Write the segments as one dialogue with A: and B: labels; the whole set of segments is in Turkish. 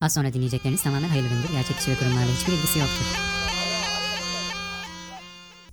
A: Az sonra dinleyecekleriniz tamamen hayırlı üründür. Gerçek kişi ve kurumlarla hiçbir ilgisi yoktur.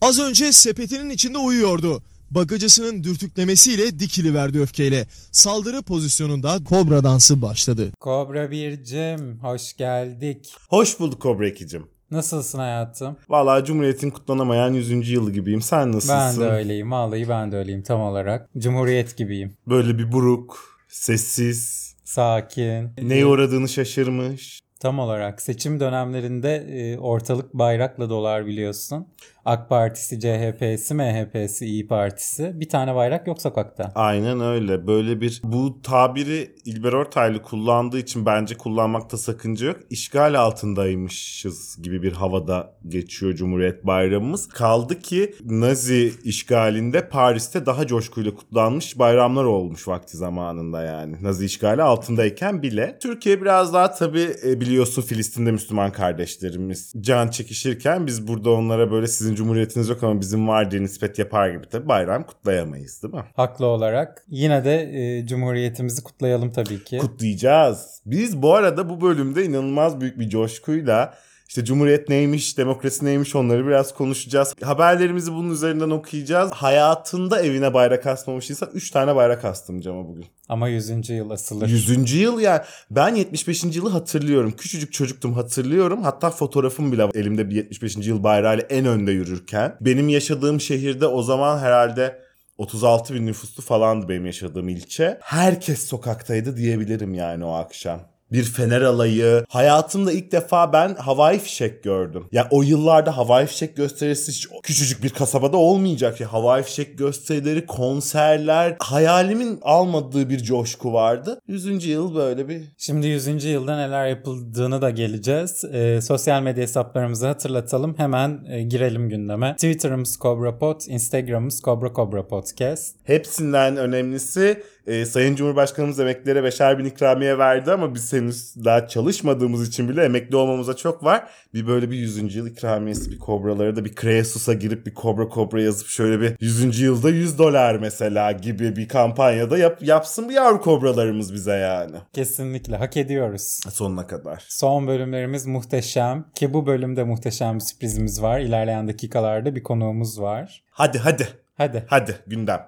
B: Az önce sepetinin içinde uyuyordu. Bagacısının dürtüklemesiyle dikiliverdi öfkeyle. Saldırı pozisyonunda kobra dansı başladı.
C: Kobra bircim, hoş geldik.
D: Hoş bulduk Kobra Ekicim.
C: Nasılsın hayatım?
D: Vallahi Cumhuriyet'in kutlanamayan 100. yılı gibiyim. Sen nasılsın?
C: Ben de öyleyim. Vallahi ben de öyleyim tam olarak. Cumhuriyet gibiyim.
D: Böyle bir buruk, sessiz,
C: Sakin.
D: neye uğradığını şaşırmış.
C: Tam olarak seçim dönemlerinde e, ortalık bayrakla dolar biliyorsun. AK Partisi, CHP'si, MHP'si, İyi Partisi. Bir tane bayrak yok sokakta.
D: Aynen öyle. Böyle bir bu tabiri İlber Ortaylı kullandığı için bence kullanmakta sakınca yok. İşgal altındaymışız gibi bir havada geçiyor Cumhuriyet Bayramımız. Kaldı ki Nazi işgalinde Paris'te daha coşkuyla kutlanmış bayramlar olmuş vakti zamanında yani. Nazi işgali altındayken bile. Türkiye biraz daha tabii e, biliyorsun Filistin'de Müslüman kardeşlerimiz can çekişirken biz burada onlara böyle sizin cumhuriyetiniz yok ama bizim var diye nispet yapar gibi tabii bayram kutlayamayız değil mi?
C: Haklı olarak. Yine de e, Cumhuriyetimizi kutlayalım tabii ki.
D: Kutlayacağız. Biz bu arada bu bölümde inanılmaz büyük bir coşkuyla işte Cumhuriyet neymiş, demokrasi neymiş onları biraz konuşacağız. Haberlerimizi bunun üzerinden okuyacağız. Hayatında evine bayrak asmamışıysa 3 tane bayrak astım cama bugün.
C: Ama 100. yıl asılır.
D: 100. yıl ya. Ben 75. yılı hatırlıyorum. Küçücük çocuktum hatırlıyorum. Hatta fotoğrafım bile elimde bir 75. yıl bayrağıyla en önde yürürken. Benim yaşadığım şehirde o zaman herhalde 36 bin nüfuslu falandı benim yaşadığım ilçe. Herkes sokaktaydı diyebilirim yani o akşam bir fener alayı. Hayatımda ilk defa ben havai fişek gördüm. Ya yani o yıllarda havai fişek gösterisi hiç küçücük bir kasabada olmayacak ya. Havai fişek gösterileri, konserler, hayalimin almadığı bir coşku vardı. 100. yıl böyle bir...
C: Şimdi 100. yılda neler yapıldığını da geleceğiz. E, sosyal medya hesaplarımızı hatırlatalım. Hemen e, girelim gündeme. Twitter'ımız CobraPod, Instagram'ımız Cobra Cobra Podcast.
D: Hepsinden önemlisi e, Sayın Cumhurbaşkanımız emeklilere beşer bin ikramiye verdi ama biz henüz daha çalışmadığımız için bile emekli olmamıza çok var. Bir böyle bir 100. yıl ikramiyesi bir kobraları da bir Kreasus'a girip bir kobra kobra yazıp şöyle bir 100. yılda 100 dolar mesela gibi bir kampanyada yap, yapsın bu yavru kobralarımız bize yani.
C: Kesinlikle hak ediyoruz.
D: Sonuna kadar.
C: Son bölümlerimiz muhteşem ki bu bölümde muhteşem bir sürprizimiz var. İlerleyen dakikalarda bir konuğumuz var.
D: Hadi hadi.
C: Hadi.
D: Hadi gündem.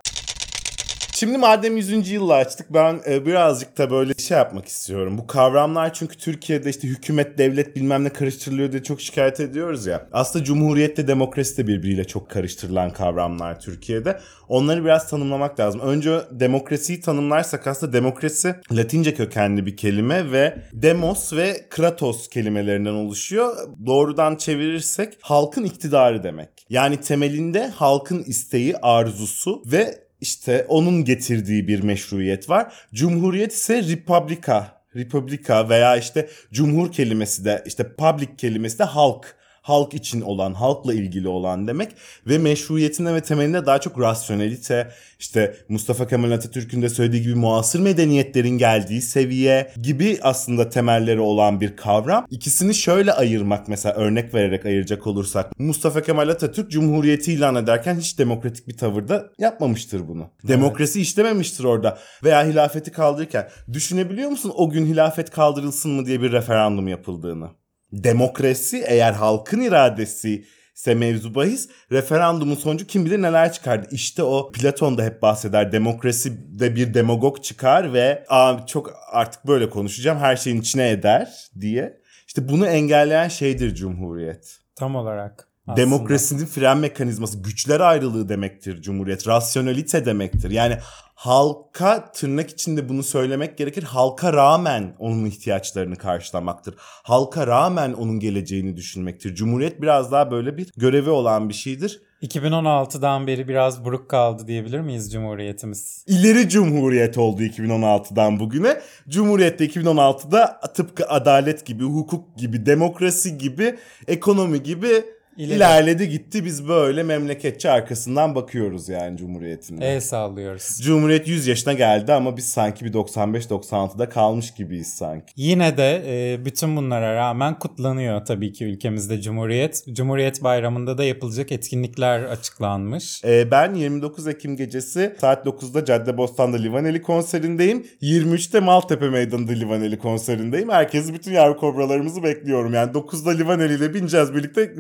D: Şimdi madem 100. yılı açtık ben e, birazcık da böyle şey yapmak istiyorum. Bu kavramlar çünkü Türkiye'de işte hükümet, devlet bilmem ne karıştırılıyor diye çok şikayet ediyoruz ya. Aslında cumhuriyetle demokrasi de birbiriyle çok karıştırılan kavramlar Türkiye'de. Onları biraz tanımlamak lazım. Önce demokrasiyi tanımlarsak aslında demokrasi Latince kökenli bir kelime ve demos ve kratos kelimelerinden oluşuyor. Doğrudan çevirirsek halkın iktidarı demek. Yani temelinde halkın isteği, arzusu ve işte onun getirdiği bir meşruiyet var. Cumhuriyet ise republika, republika veya işte cumhur kelimesi de işte public kelimesi de halk halk için olan, halkla ilgili olan demek ve meşruiyetinde ve temelinde daha çok rasyonelite, işte Mustafa Kemal Atatürk'ün de söylediği gibi muasır medeniyetlerin geldiği seviye gibi aslında temelleri olan bir kavram. İkisini şöyle ayırmak mesela örnek vererek ayıracak olursak Mustafa Kemal Atatürk Cumhuriyeti ilan ederken hiç demokratik bir tavırda yapmamıştır bunu. Evet. Demokrasi işlememiştir orada veya hilafeti kaldırırken. Düşünebiliyor musun o gün hilafet kaldırılsın mı diye bir referandum yapıldığını? Demokrasi eğer halkın iradesi ise mevzu bahis referandumun sonucu kim bilir neler çıkardı. İşte o Platon da hep bahseder demokrasi de bir demagog çıkar ve Aa, çok artık böyle konuşacağım her şeyin içine eder diye. İşte bunu engelleyen şeydir cumhuriyet.
C: Tam olarak.
D: Aslında. Demokrasinin fren mekanizması güçler ayrılığı demektir cumhuriyet. Rasyonelite demektir. Yani halka tırnak içinde bunu söylemek gerekir. Halka rağmen onun ihtiyaçlarını karşılamaktır. Halka rağmen onun geleceğini düşünmektir. Cumhuriyet biraz daha böyle bir görevi olan bir şeydir.
C: 2016'dan beri biraz buruk kaldı diyebilir miyiz Cumhuriyetimiz?
D: İleri Cumhuriyet oldu 2016'dan bugüne. Cumhuriyette 2016'da tıpkı adalet gibi, hukuk gibi, demokrasi gibi, ekonomi gibi
C: İleri.
D: İlerledi gitti biz böyle memleketçi arkasından bakıyoruz yani Cumhuriyet'in.
C: El sallıyoruz.
D: Cumhuriyet 100 yaşına geldi ama biz sanki bir 95-96'da kalmış gibiyiz sanki.
C: Yine de e, bütün bunlara rağmen kutlanıyor tabii ki ülkemizde Cumhuriyet. Cumhuriyet Bayramı'nda da yapılacak etkinlikler açıklanmış.
D: Ee, ben 29 Ekim gecesi saat 9'da Caddebostan'da Livaneli konserindeyim. 23'te Maltepe Meydanı'nda Livaneli konserindeyim. Herkesi bütün yavru kobralarımızı bekliyorum. Yani 9'da Livaneli ile bineceğiz birlikte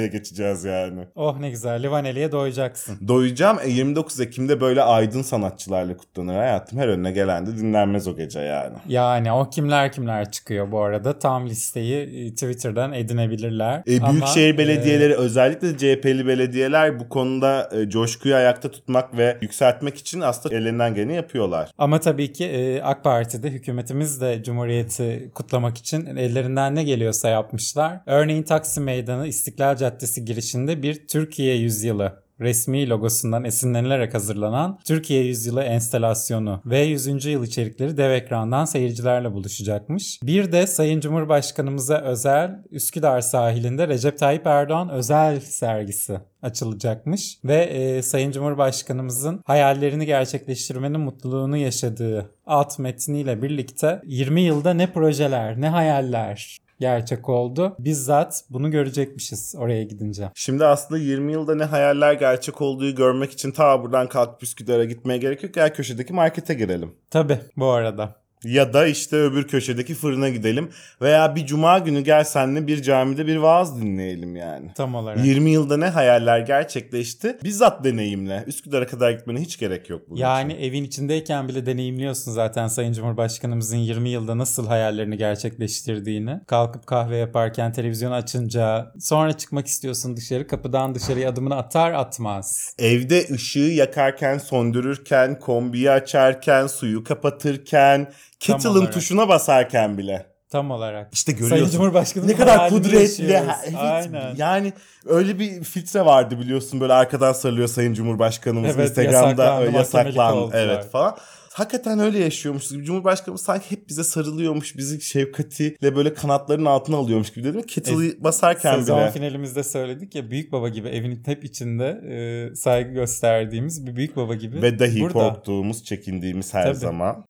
D: Maltepe'ye geçeceğiz yani.
C: Oh ne güzel Livaneli'ye doyacaksın.
D: Doyacağım. E, 29 Ekim'de böyle aydın sanatçılarla kutlanır hayatım. Her önüne gelen de dinlenmez o gece yani.
C: Yani o kimler kimler çıkıyor bu arada. Tam listeyi e, Twitter'dan edinebilirler.
D: E,
C: Ama,
D: büyükşehir
C: e,
D: belediyeleri özellikle CHP'li belediyeler bu konuda e, coşkuyu ayakta tutmak ve yükseltmek için aslında ellerinden geleni yapıyorlar.
C: Ama tabii ki e, AK Parti'de hükümetimiz de Cumhuriyeti kutlamak için ellerinden ne geliyorsa yapmışlar. Örneğin Taksim Meydanı İstiklal Caddesi girişinde bir Türkiye yüzyılı resmi logosundan esinlenilerek hazırlanan Türkiye Yüzyılı enstalasyonu ve 100. yıl içerikleri dev ekrandan seyircilerle buluşacakmış. Bir de Sayın Cumhurbaşkanımıza özel Üsküdar sahilinde Recep Tayyip Erdoğan özel sergisi açılacakmış ve e, Sayın Cumhurbaşkanımızın hayallerini gerçekleştirmenin mutluluğunu yaşadığı alt metniyle birlikte 20 yılda ne projeler, ne hayaller gerçek oldu. Bizzat bunu görecekmişiz oraya gidince.
D: Şimdi aslında 20 yılda ne hayaller gerçek olduğu görmek için ta buradan kalkıp Üsküdar'a gitmeye gerek yok. Gel köşedeki markete girelim.
C: Tabii bu arada.
D: Ya da işte öbür köşedeki fırına gidelim. Veya bir cuma günü gel senle bir camide bir vaaz dinleyelim yani.
C: Tam olarak.
D: 20 yılda ne hayaller gerçekleşti? Bizzat deneyimle. Üsküdar'a kadar gitmene hiç gerek yok bunun
C: Yani
D: için.
C: evin içindeyken bile deneyimliyorsun zaten Sayın Cumhurbaşkanımızın 20 yılda nasıl hayallerini gerçekleştirdiğini. Kalkıp kahve yaparken, televizyon açınca, sonra çıkmak istiyorsun dışarı, kapıdan dışarıya adımını atar atmaz.
D: Evde ışığı yakarken, söndürürken, kombiyi açarken, suyu kapatırken, kettle'ın
C: olarak.
D: tuşuna basarken bile.
C: Tam olarak.
D: İşte
C: Sayın
D: görüyorsun.
C: Cumhurbaşkanımız
D: Ne kadar kudretli. Evet.
C: Aynen.
D: Yani öyle bir filtre vardı biliyorsun böyle arkadan sarılıyor Sayın Cumhurbaşkanımız
C: Evet,
D: Instagram'da yasaklan evet falan. Hakikaten öyle yaşıyormuş gibi. Cumhurbaşkanımız sanki hep bize sarılıyormuş. Bizi şefkatiyle böyle kanatlarının altına alıyormuş gibi dedim. Kettle'ı basarken
C: Sezon
D: bile.
C: finalimizde söyledik ya büyük baba gibi evin hep içinde e, saygı gösterdiğimiz bir büyük baba gibi.
D: Ve dahi
C: burada.
D: korktuğumuz, çekindiğimiz her
C: Tabii.
D: zaman.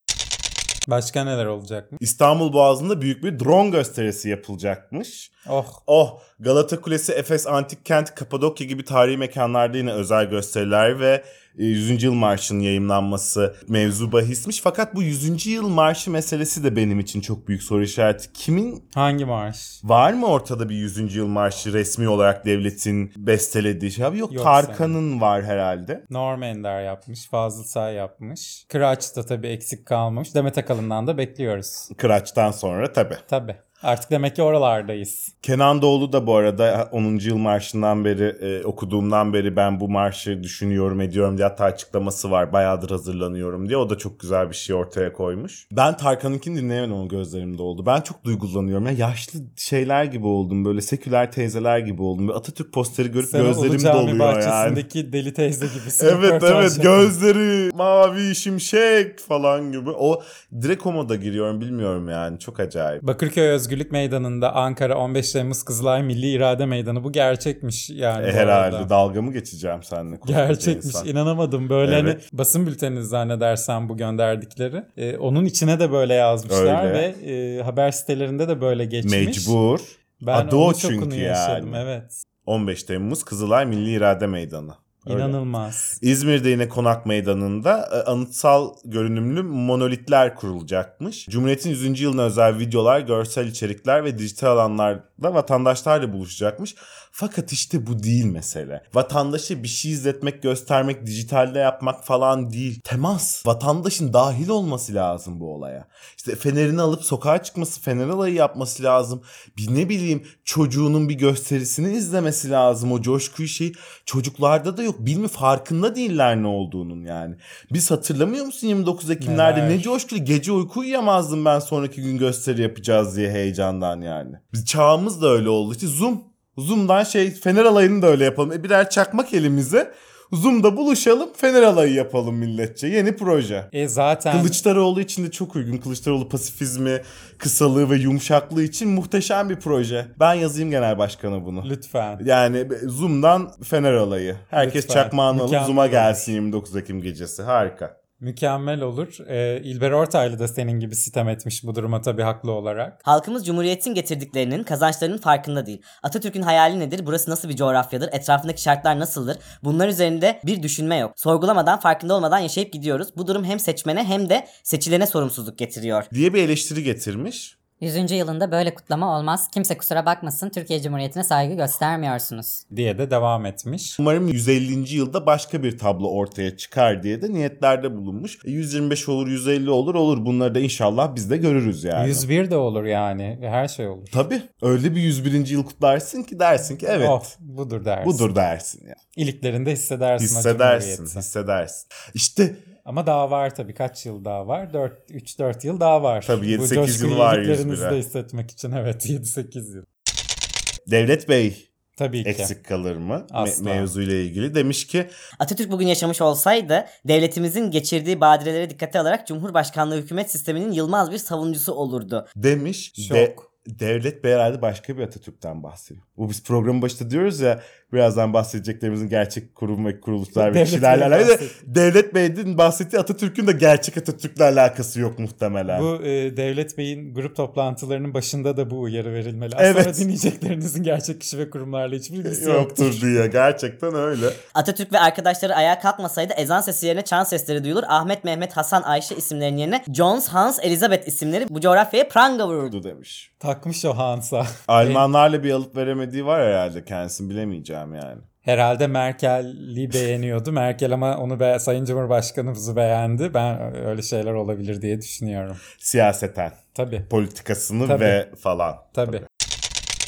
C: Başka neler olacak mı?
D: İstanbul Boğazı'nda büyük bir drone gösterisi yapılacakmış.
C: Oh
D: Oh Galata Kulesi, Efes Antik Kent, Kapadokya gibi tarihi mekanlarda yine özel gösteriler ve 100. yıl marşının yayımlanması mevzu bahismiş. Fakat bu 100. yıl marşı meselesi de benim için çok büyük soru işareti. Kimin
C: hangi marş?
D: var mı ortada bir 100. yıl marşı resmi olarak devletin bestelediği şey? Abi yok,
C: Yok
D: Tarkan'ın var herhalde.
C: Norm Ender yapmış, Fazıl Say yapmış. Kıraç da tabii eksik kalmamış. Demet Akalın'dan da bekliyoruz.
D: Kıraç'tan sonra tabii.
C: Tabii. Artık demek ki oralardayız.
D: Kenan Doğulu da bu arada 10. yıl marşından beri e, okuduğumdan beri ben bu marşı düşünüyorum ediyorum diye hatta açıklaması var. Bayağıdır hazırlanıyorum diye. O da çok güzel bir şey ortaya koymuş. Ben Tarkan'ınkini dinleyemedim o gözlerimde oldu. Ben çok duygulanıyorum. Ya yaşlı şeyler gibi oldum. Böyle seküler teyzeler gibi oldum. Böyle Atatürk posteri görüp
C: Sen
D: gözlerim doluyor yani.
C: bahçesindeki deli teyze gibisin.
D: Evet evet
C: yapıyorsun.
D: gözleri mavi şimşek falan gibi. O direkt o moda giriyorum bilmiyorum yani çok acayip.
C: Bakırköy Özgürlük Meydanı'nda Ankara 15 Temmuz Kızılay Milli İrade Meydanı. Bu gerçekmiş yani.
D: E, herhalde
C: arada.
D: dalga mı geçeceğim seninle?
C: Gerçekmiş
D: insan?
C: inanamadım böyle
D: Evet.
C: hani basın bülteni zannedersem bu gönderdikleri. Ee, onun içine de böyle yazmışlar
D: Öyle.
C: ve e, haber sitelerinde de böyle geçmiş.
D: Mecbur.
C: Ben
D: Adı
C: onun
D: o
C: şokunu
D: çünkü
C: yaşadım
D: yani.
C: evet.
D: 15 Temmuz Kızılay Milli İrade Meydanı. Öyle.
C: İnanılmaz.
D: İzmir'de yine Konak Meydanı'nda e, anıtsal görünümlü monolitler kurulacakmış. Cumhuriyet'in 100. yılına özel videolar, görsel içerikler ve dijital alanlarda vatandaşlarla buluşacakmış. Fakat işte bu değil mesele. Vatandaşa bir şey izletmek, göstermek, dijitalde yapmak falan değil. Temas. Vatandaşın dahil olması lazım bu olaya. İşte fenerini alıp sokağa çıkması, fener alayı yapması lazım. Bir ne bileyim çocuğunun bir gösterisini izlemesi lazım. O coşkuyu şey çocuklarda da yok. Bilmi farkında değiller ne olduğunun yani. Biz hatırlamıyor musun 29 Ekimlerde
C: Neler?
D: ne coşkulu gece uyku uyuyamazdım ben sonraki gün gösteri yapacağız diye heyecandan yani. Biz çağımız da öyle oldu. İşte Zoom. Zoom'dan şey Fener alayını da öyle yapalım. E birer çakmak elimize. Zoom'da buluşalım Fener alayı yapalım milletçe. Yeni proje.
C: E zaten
D: Kılıçdaroğlu için de çok uygun. Kılıçdaroğlu pasifizmi, kısalığı ve yumuşaklığı için muhteşem bir proje. Ben yazayım genel başkanı bunu.
C: lütfen.
D: Yani Zoom'dan Fener alayı. Herkes
C: Lütfen.
D: çakmağını alıp Zoom'a gelsin 29 Ekim gecesi. Harika.
C: Mükemmel olur. Ee, İlber Ortaylı da senin gibi sitem etmiş bu duruma tabii haklı olarak.
E: Halkımız Cumhuriyet'in getirdiklerinin, kazançlarının farkında değil. Atatürk'ün hayali nedir? Burası nasıl bir coğrafyadır? Etrafındaki şartlar nasıldır? Bunlar üzerinde bir düşünme yok. Sorgulamadan, farkında olmadan yaşayıp gidiyoruz. Bu durum hem seçmene hem de seçilene sorumsuzluk getiriyor.
D: Diye bir eleştiri getirmiş.
A: 100. yılında böyle kutlama olmaz. Kimse kusura bakmasın Türkiye Cumhuriyeti'ne saygı göstermiyorsunuz.
C: diye de devam etmiş.
D: Umarım 150. yılda başka bir tablo ortaya çıkar diye de niyetlerde bulunmuş. E, 125 olur, 150 olur, olur. Bunları da inşallah biz de görürüz yani.
C: 101 de olur yani. Her şey olur.
D: Tabii. Öyle bir 101. yıl kutlarsın ki dersin ki evet.
C: Oh, budur dersin.
D: Budur dersin ya.
C: İliklerinde hissedersin.
D: Hissedersin, hissedersin. İşte
C: Ama daha var tabii. Kaç yıl daha var? 4 3-4 yıl daha var.
D: Tabii, yedi,
C: Bu
D: sekiz yıl
C: coşkuyu
D: var
C: iliklerinizde
D: 101'e.
C: hissetmek için evet 7-8 yıl.
D: Devlet Bey
C: Tabii ki.
D: eksik kalır mı? Me-
C: Asla.
D: mevzuyla ilgili demiş ki
E: Atatürk bugün yaşamış olsaydı devletimizin geçirdiği badirelere dikkate alarak Cumhurbaşkanlığı hükümet sisteminin yılmaz bir savunucusu olurdu.
D: demiş.
C: Şok.
D: De- Devlet Bey herhalde başka bir Atatürk'ten bahsediyor. Bu biz programın başında diyoruz ya birazdan bahsedeceklerimizin gerçek kurum ve kuruluşlar ve kişilerle alakalı. Devlet Bey'in bahsettiği Atatürk'ün de gerçek Atatürk'le alakası yok muhtemelen.
C: Bu e, Devlet Bey'in grup toplantılarının başında da bu uyarı verilmeli. Az
D: Evet.
C: sonra dinleyeceklerinizin gerçek kişi ve kurumlarla hiçbir ilgisi yoktur.
D: Yoktur diye gerçekten öyle.
E: Atatürk ve arkadaşları ayağa kalkmasaydı ezan sesi yerine çan sesleri duyulur. Ahmet, Mehmet, Hasan, Ayşe isimlerinin yerine Jones, Hans, Elizabeth isimleri bu coğrafyaya pranga vururdu.
D: Demiş.
C: Takmış o Hans'a.
D: Almanlarla bir alıp veremediği var herhalde kendisini bilemeyeceğim yani.
C: Herhalde Merkel'i beğeniyordu. Merkel ama onu be Sayın Cumhurbaşkanımızı beğendi. Ben öyle şeyler olabilir diye düşünüyorum.
D: Siyaseten,
C: Tabii.
D: politikasını
C: Tabii.
D: ve falan.
C: Tabii.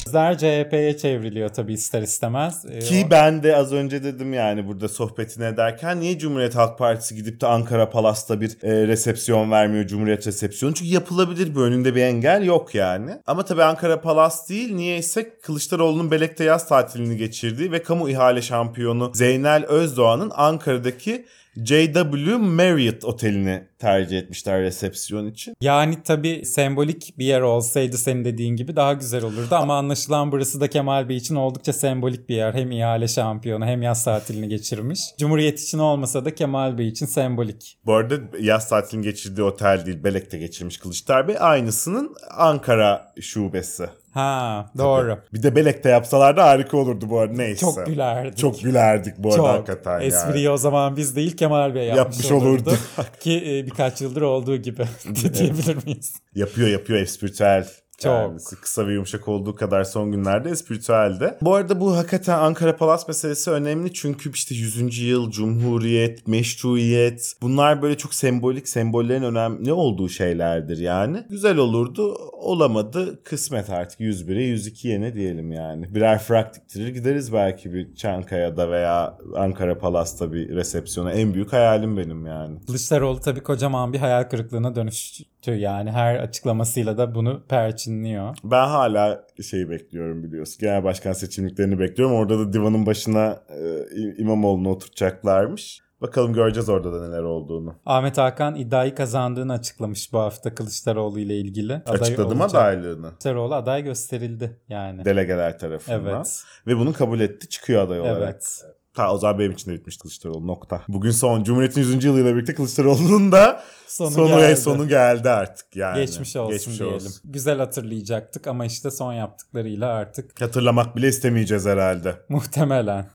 C: Gözler CHP'ye çevriliyor tabii ister istemez. Ee,
D: Ki ben de az önce dedim yani burada sohbetini ederken niye Cumhuriyet Halk Partisi gidip de Ankara Palas'ta bir e, resepsiyon vermiyor Cumhuriyet resepsiyonu? Çünkü yapılabilir bir önünde bir engel yok yani. Ama tabii Ankara Palas değil niyeyse Kılıçdaroğlu'nun Belek'te yaz tatilini geçirdiği ve kamu ihale şampiyonu Zeynel Özdoğan'ın Ankara'daki JW Marriott otelini tercih etmişler resepsiyon için.
C: Yani tabii sembolik bir yer olsaydı senin dediğin gibi daha güzel olurdu ama anlaşılan burası da Kemal Bey için oldukça sembolik bir yer. Hem ihale şampiyonu hem yaz tatilini geçirmiş. Cumhuriyet için olmasa da Kemal Bey için sembolik.
D: Bu arada yaz tatilini geçirdiği otel değil Belek'te geçirmiş Kılıçdaroğlu Bey. Aynısının Ankara şubesi.
C: Ha doğru.
D: Bir de Belek'te yapsalar da harika olurdu bu arada neyse.
C: Çok gülerdik.
D: Çok gülerdik bu arada
C: Çok.
D: hakikaten
C: Espriyi
D: yani.
C: o zaman biz değil Kemal Bey yapmış,
D: Yapmış
C: olurdu.
D: olurdu.
C: Ki e, birkaç yıldır olduğu gibi diyebilir miyiz?
D: Yapıyor yapıyor espritüel.
C: Çok.
D: Kendisi kısa ve yumuşak olduğu kadar son günlerde espritüelde. Bu arada bu hakikaten Ankara Palas meselesi önemli çünkü işte 100. yıl, Cumhuriyet, Meşruiyet bunlar böyle çok sembolik, sembollerin önemli olduğu şeylerdir yani. Güzel olurdu, olamadı. Kısmet artık 101'e 102'ye ne diyelim yani. Birer frak diktirir gideriz belki bir Çankaya'da veya Ankara Palas'ta bir resepsiyona. En büyük hayalim benim yani.
C: Kılıçdaroğlu tabii kocaman bir hayal kırıklığına dönüştü yani her açıklamasıyla da bunu perçinliyor.
D: Ben hala şeyi bekliyorum biliyorsun. Genel başkan seçimliklerini bekliyorum. Orada da divanın başına e, İmamoğlu'nu oturtacaklarmış. Bakalım göreceğiz orada da neler olduğunu.
C: Ahmet Hakan iddiayı kazandığını açıklamış bu hafta Kılıçdaroğlu ile ilgili. Aday
D: Açıkladı mı adaylığını?
C: Kılıçdaroğlu aday gösterildi yani.
D: Delegeler tarafından.
C: Evet.
D: Ve bunu kabul etti çıkıyor aday olarak.
C: Evet.
D: Ta o zaman benim için de bitmiş Kılıçdaroğlu nokta. Bugün son Cumhuriyet'in 100. yılıyla birlikte Kılıçdaroğlu'nun da
C: Sonu
D: sonu,
C: geldi.
D: sonu geldi artık yani.
C: Geçmiş olsun
D: Geçmiş
C: diyelim.
D: olsun.
C: Güzel hatırlayacaktık ama işte son yaptıklarıyla artık
D: Hatırlamak bile istemeyeceğiz herhalde.
C: muhtemelen.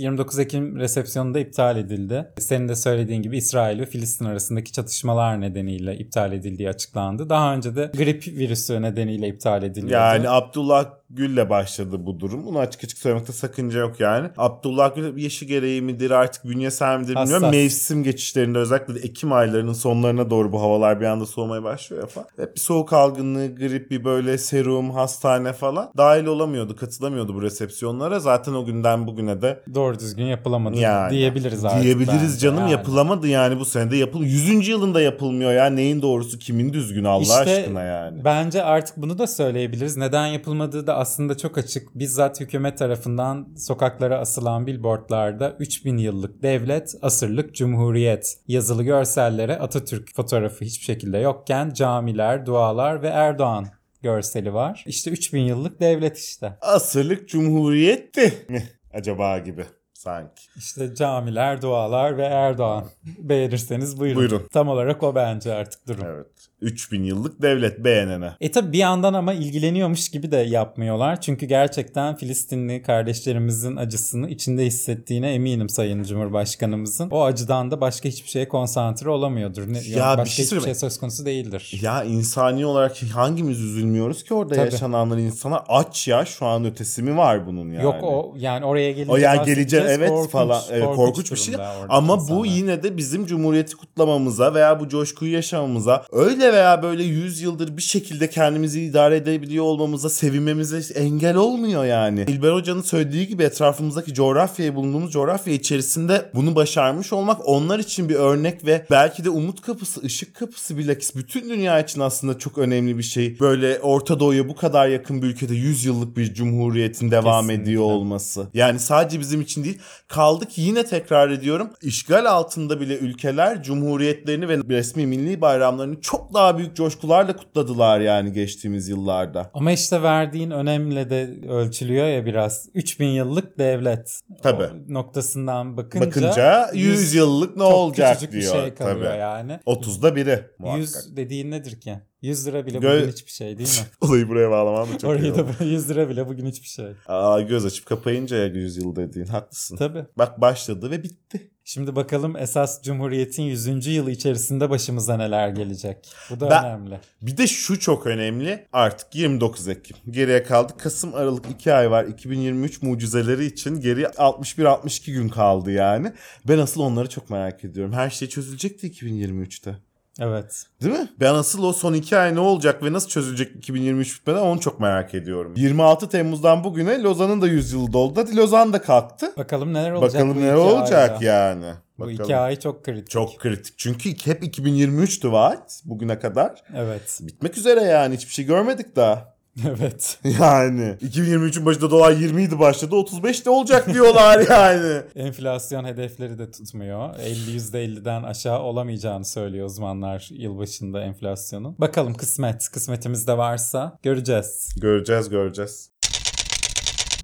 C: 29 Ekim resepsiyonu da iptal edildi. Senin de söylediğin gibi İsrail ve Filistin arasındaki çatışmalar nedeniyle iptal edildiği açıklandı. Daha önce de grip virüsü nedeniyle iptal edildi.
D: Yani Abdullah Gül'le başladı bu durum. Bunu açık açık söylemekte sakınca yok yani. Abdullah Gül yaşı gereği midir artık bünyesel midir bilmiyorum.
C: Hassas.
D: Mevsim geçişlerinde özellikle de Ekim aylarının sonlarına doğru bu havalar bir anda soğumaya başlıyor ya falan. Hep bir soğuk algınlığı, grip, bir böyle serum, hastane falan. Dahil olamıyordu, katılamıyordu bu resepsiyonlara. Zaten o günden bugüne de
C: doğru düzgün yapılamadı
D: yani.
C: diyebiliriz artık.
D: Diyebiliriz canım
C: yani.
D: yapılamadı yani bu senede yapıl 100. yılında yapılmıyor ya. Neyin doğrusu kimin düzgün Allah
C: İşte
D: aşkına yani.
C: Bence artık bunu da söyleyebiliriz. Neden yapılmadığı da aslında çok açık. Bizzat hükümet tarafından sokaklara asılan billboardlarda 3000 yıllık devlet, asırlık cumhuriyet yazılı görsellere Atatürk fotoğrafı hiçbir şekilde yokken camiler, dualar ve Erdoğan görseli var. İşte 3000 yıllık devlet işte.
D: Asırlık cumhuriyetti mi acaba gibi sanki.
C: İşte camiler, dualar ve Erdoğan. Beğenirseniz buyurun.
D: Buyurun.
C: Tam olarak o bence artık durum.
D: Evet. 3000 yıllık devlet beğenene.
C: E tabi bir yandan ama ilgileniyormuş gibi de yapmıyorlar. Çünkü gerçekten Filistinli kardeşlerimizin acısını içinde hissettiğine eminim Sayın Cumhurbaşkanımızın. O acıdan da başka hiçbir şeye konsantre olamıyordur. Ne,
D: Ya
C: ya
D: bir
C: başka
D: şey
C: hiçbir şey söz konusu değildir.
D: Ya insani olarak hangimiz üzülmüyoruz ki orada
C: Tabii.
D: yaşananlar insana aç ya şu an ötesi mi var bunun yani?
C: Yok o yani oraya gelince
D: O yani
C: bahsedeceğiz.
D: geleceği evet
C: Korkunç,
D: falan evet, korkunç, bir şey ama bu
C: insanlar.
D: yine de bizim cumhuriyeti kutlamamıza veya bu coşkuyu yaşamamıza öyle veya böyle 100 yıldır bir şekilde kendimizi idare edebiliyor olmamıza sevinmemize engel olmuyor yani. İlber Hoca'nın söylediği gibi etrafımızdaki coğrafyayı bulunduğumuz coğrafya içerisinde bunu başarmış olmak onlar için bir örnek ve belki de umut kapısı, ışık kapısı bilakis bütün dünya için aslında çok önemli bir şey. Böyle Orta Doğu'ya bu kadar yakın bir ülkede 100 yıllık bir cumhuriyetin devam
C: Kesinlikle.
D: ediyor olması. Yani sadece bizim için değil. Kaldı ki yine tekrar ediyorum. işgal altında bile ülkeler cumhuriyetlerini ve resmi milli bayramlarını çok daha büyük coşkularla kutladılar yani geçtiğimiz yıllarda.
C: Ama işte verdiğin önemle de ölçülüyor ya biraz. 3000 yıllık devlet.
D: Tabii.
C: O noktasından bakınca,
D: Bakınca 100 yıllık ne olacak diyor.
C: bir şey kalıyor
D: Tabii.
C: yani.
D: 30'da biri muhakkak.
C: 100 dediğin nedir ki? 100 lira bile
D: Gö-
C: bugün hiçbir şey değil mi?
D: Olayı buraya bağlamam da çok
C: Orayı da 100 lira bile bugün hiçbir şey.
D: Aa, göz açıp kapayınca ya 100 yıl dediğin haklısın.
C: Tabii.
D: Bak başladı ve bitti.
C: Şimdi bakalım esas Cumhuriyet'in 100. yılı içerisinde başımıza neler gelecek. Bu da
D: Ben-
C: önemli.
D: Bir de şu çok önemli. Artık 29 Ekim. Geriye kaldı. Kasım Aralık 2 ay var. 2023 mucizeleri için geriye 61-62 gün kaldı yani. Ben asıl onları çok merak ediyorum. Her şey çözülecekti 2023'te.
C: Evet.
D: Değil mi? Ben asıl o son 2 ay ne olacak ve nasıl çözülecek 2023 bitmeden onu çok merak ediyorum. 26 Temmuz'dan bugüne Lozan'ın da 100 yılı doldu. Hadi Lozan da kalktı.
C: Bakalım neler olacak
D: Bakalım
C: bu
D: ne
C: iki
D: olacak
C: ayda.
D: yani.
C: Bu
D: Bakalım.
C: iki ay çok kritik.
D: Çok kritik. Çünkü hep 2023'tü vaat bugüne kadar.
C: Evet.
D: Bitmek üzere yani. Hiçbir şey görmedik daha.
C: Evet.
D: Yani 2023'ün başında dolar 20 idi başladı 35 de olacak diyorlar yani.
C: Enflasyon hedefleri de tutmuyor. 50 %50'den aşağı olamayacağını söylüyor uzmanlar yılbaşında enflasyonun. Bakalım kısmet. Kısmetimiz de varsa göreceğiz.
D: Göreceğiz göreceğiz.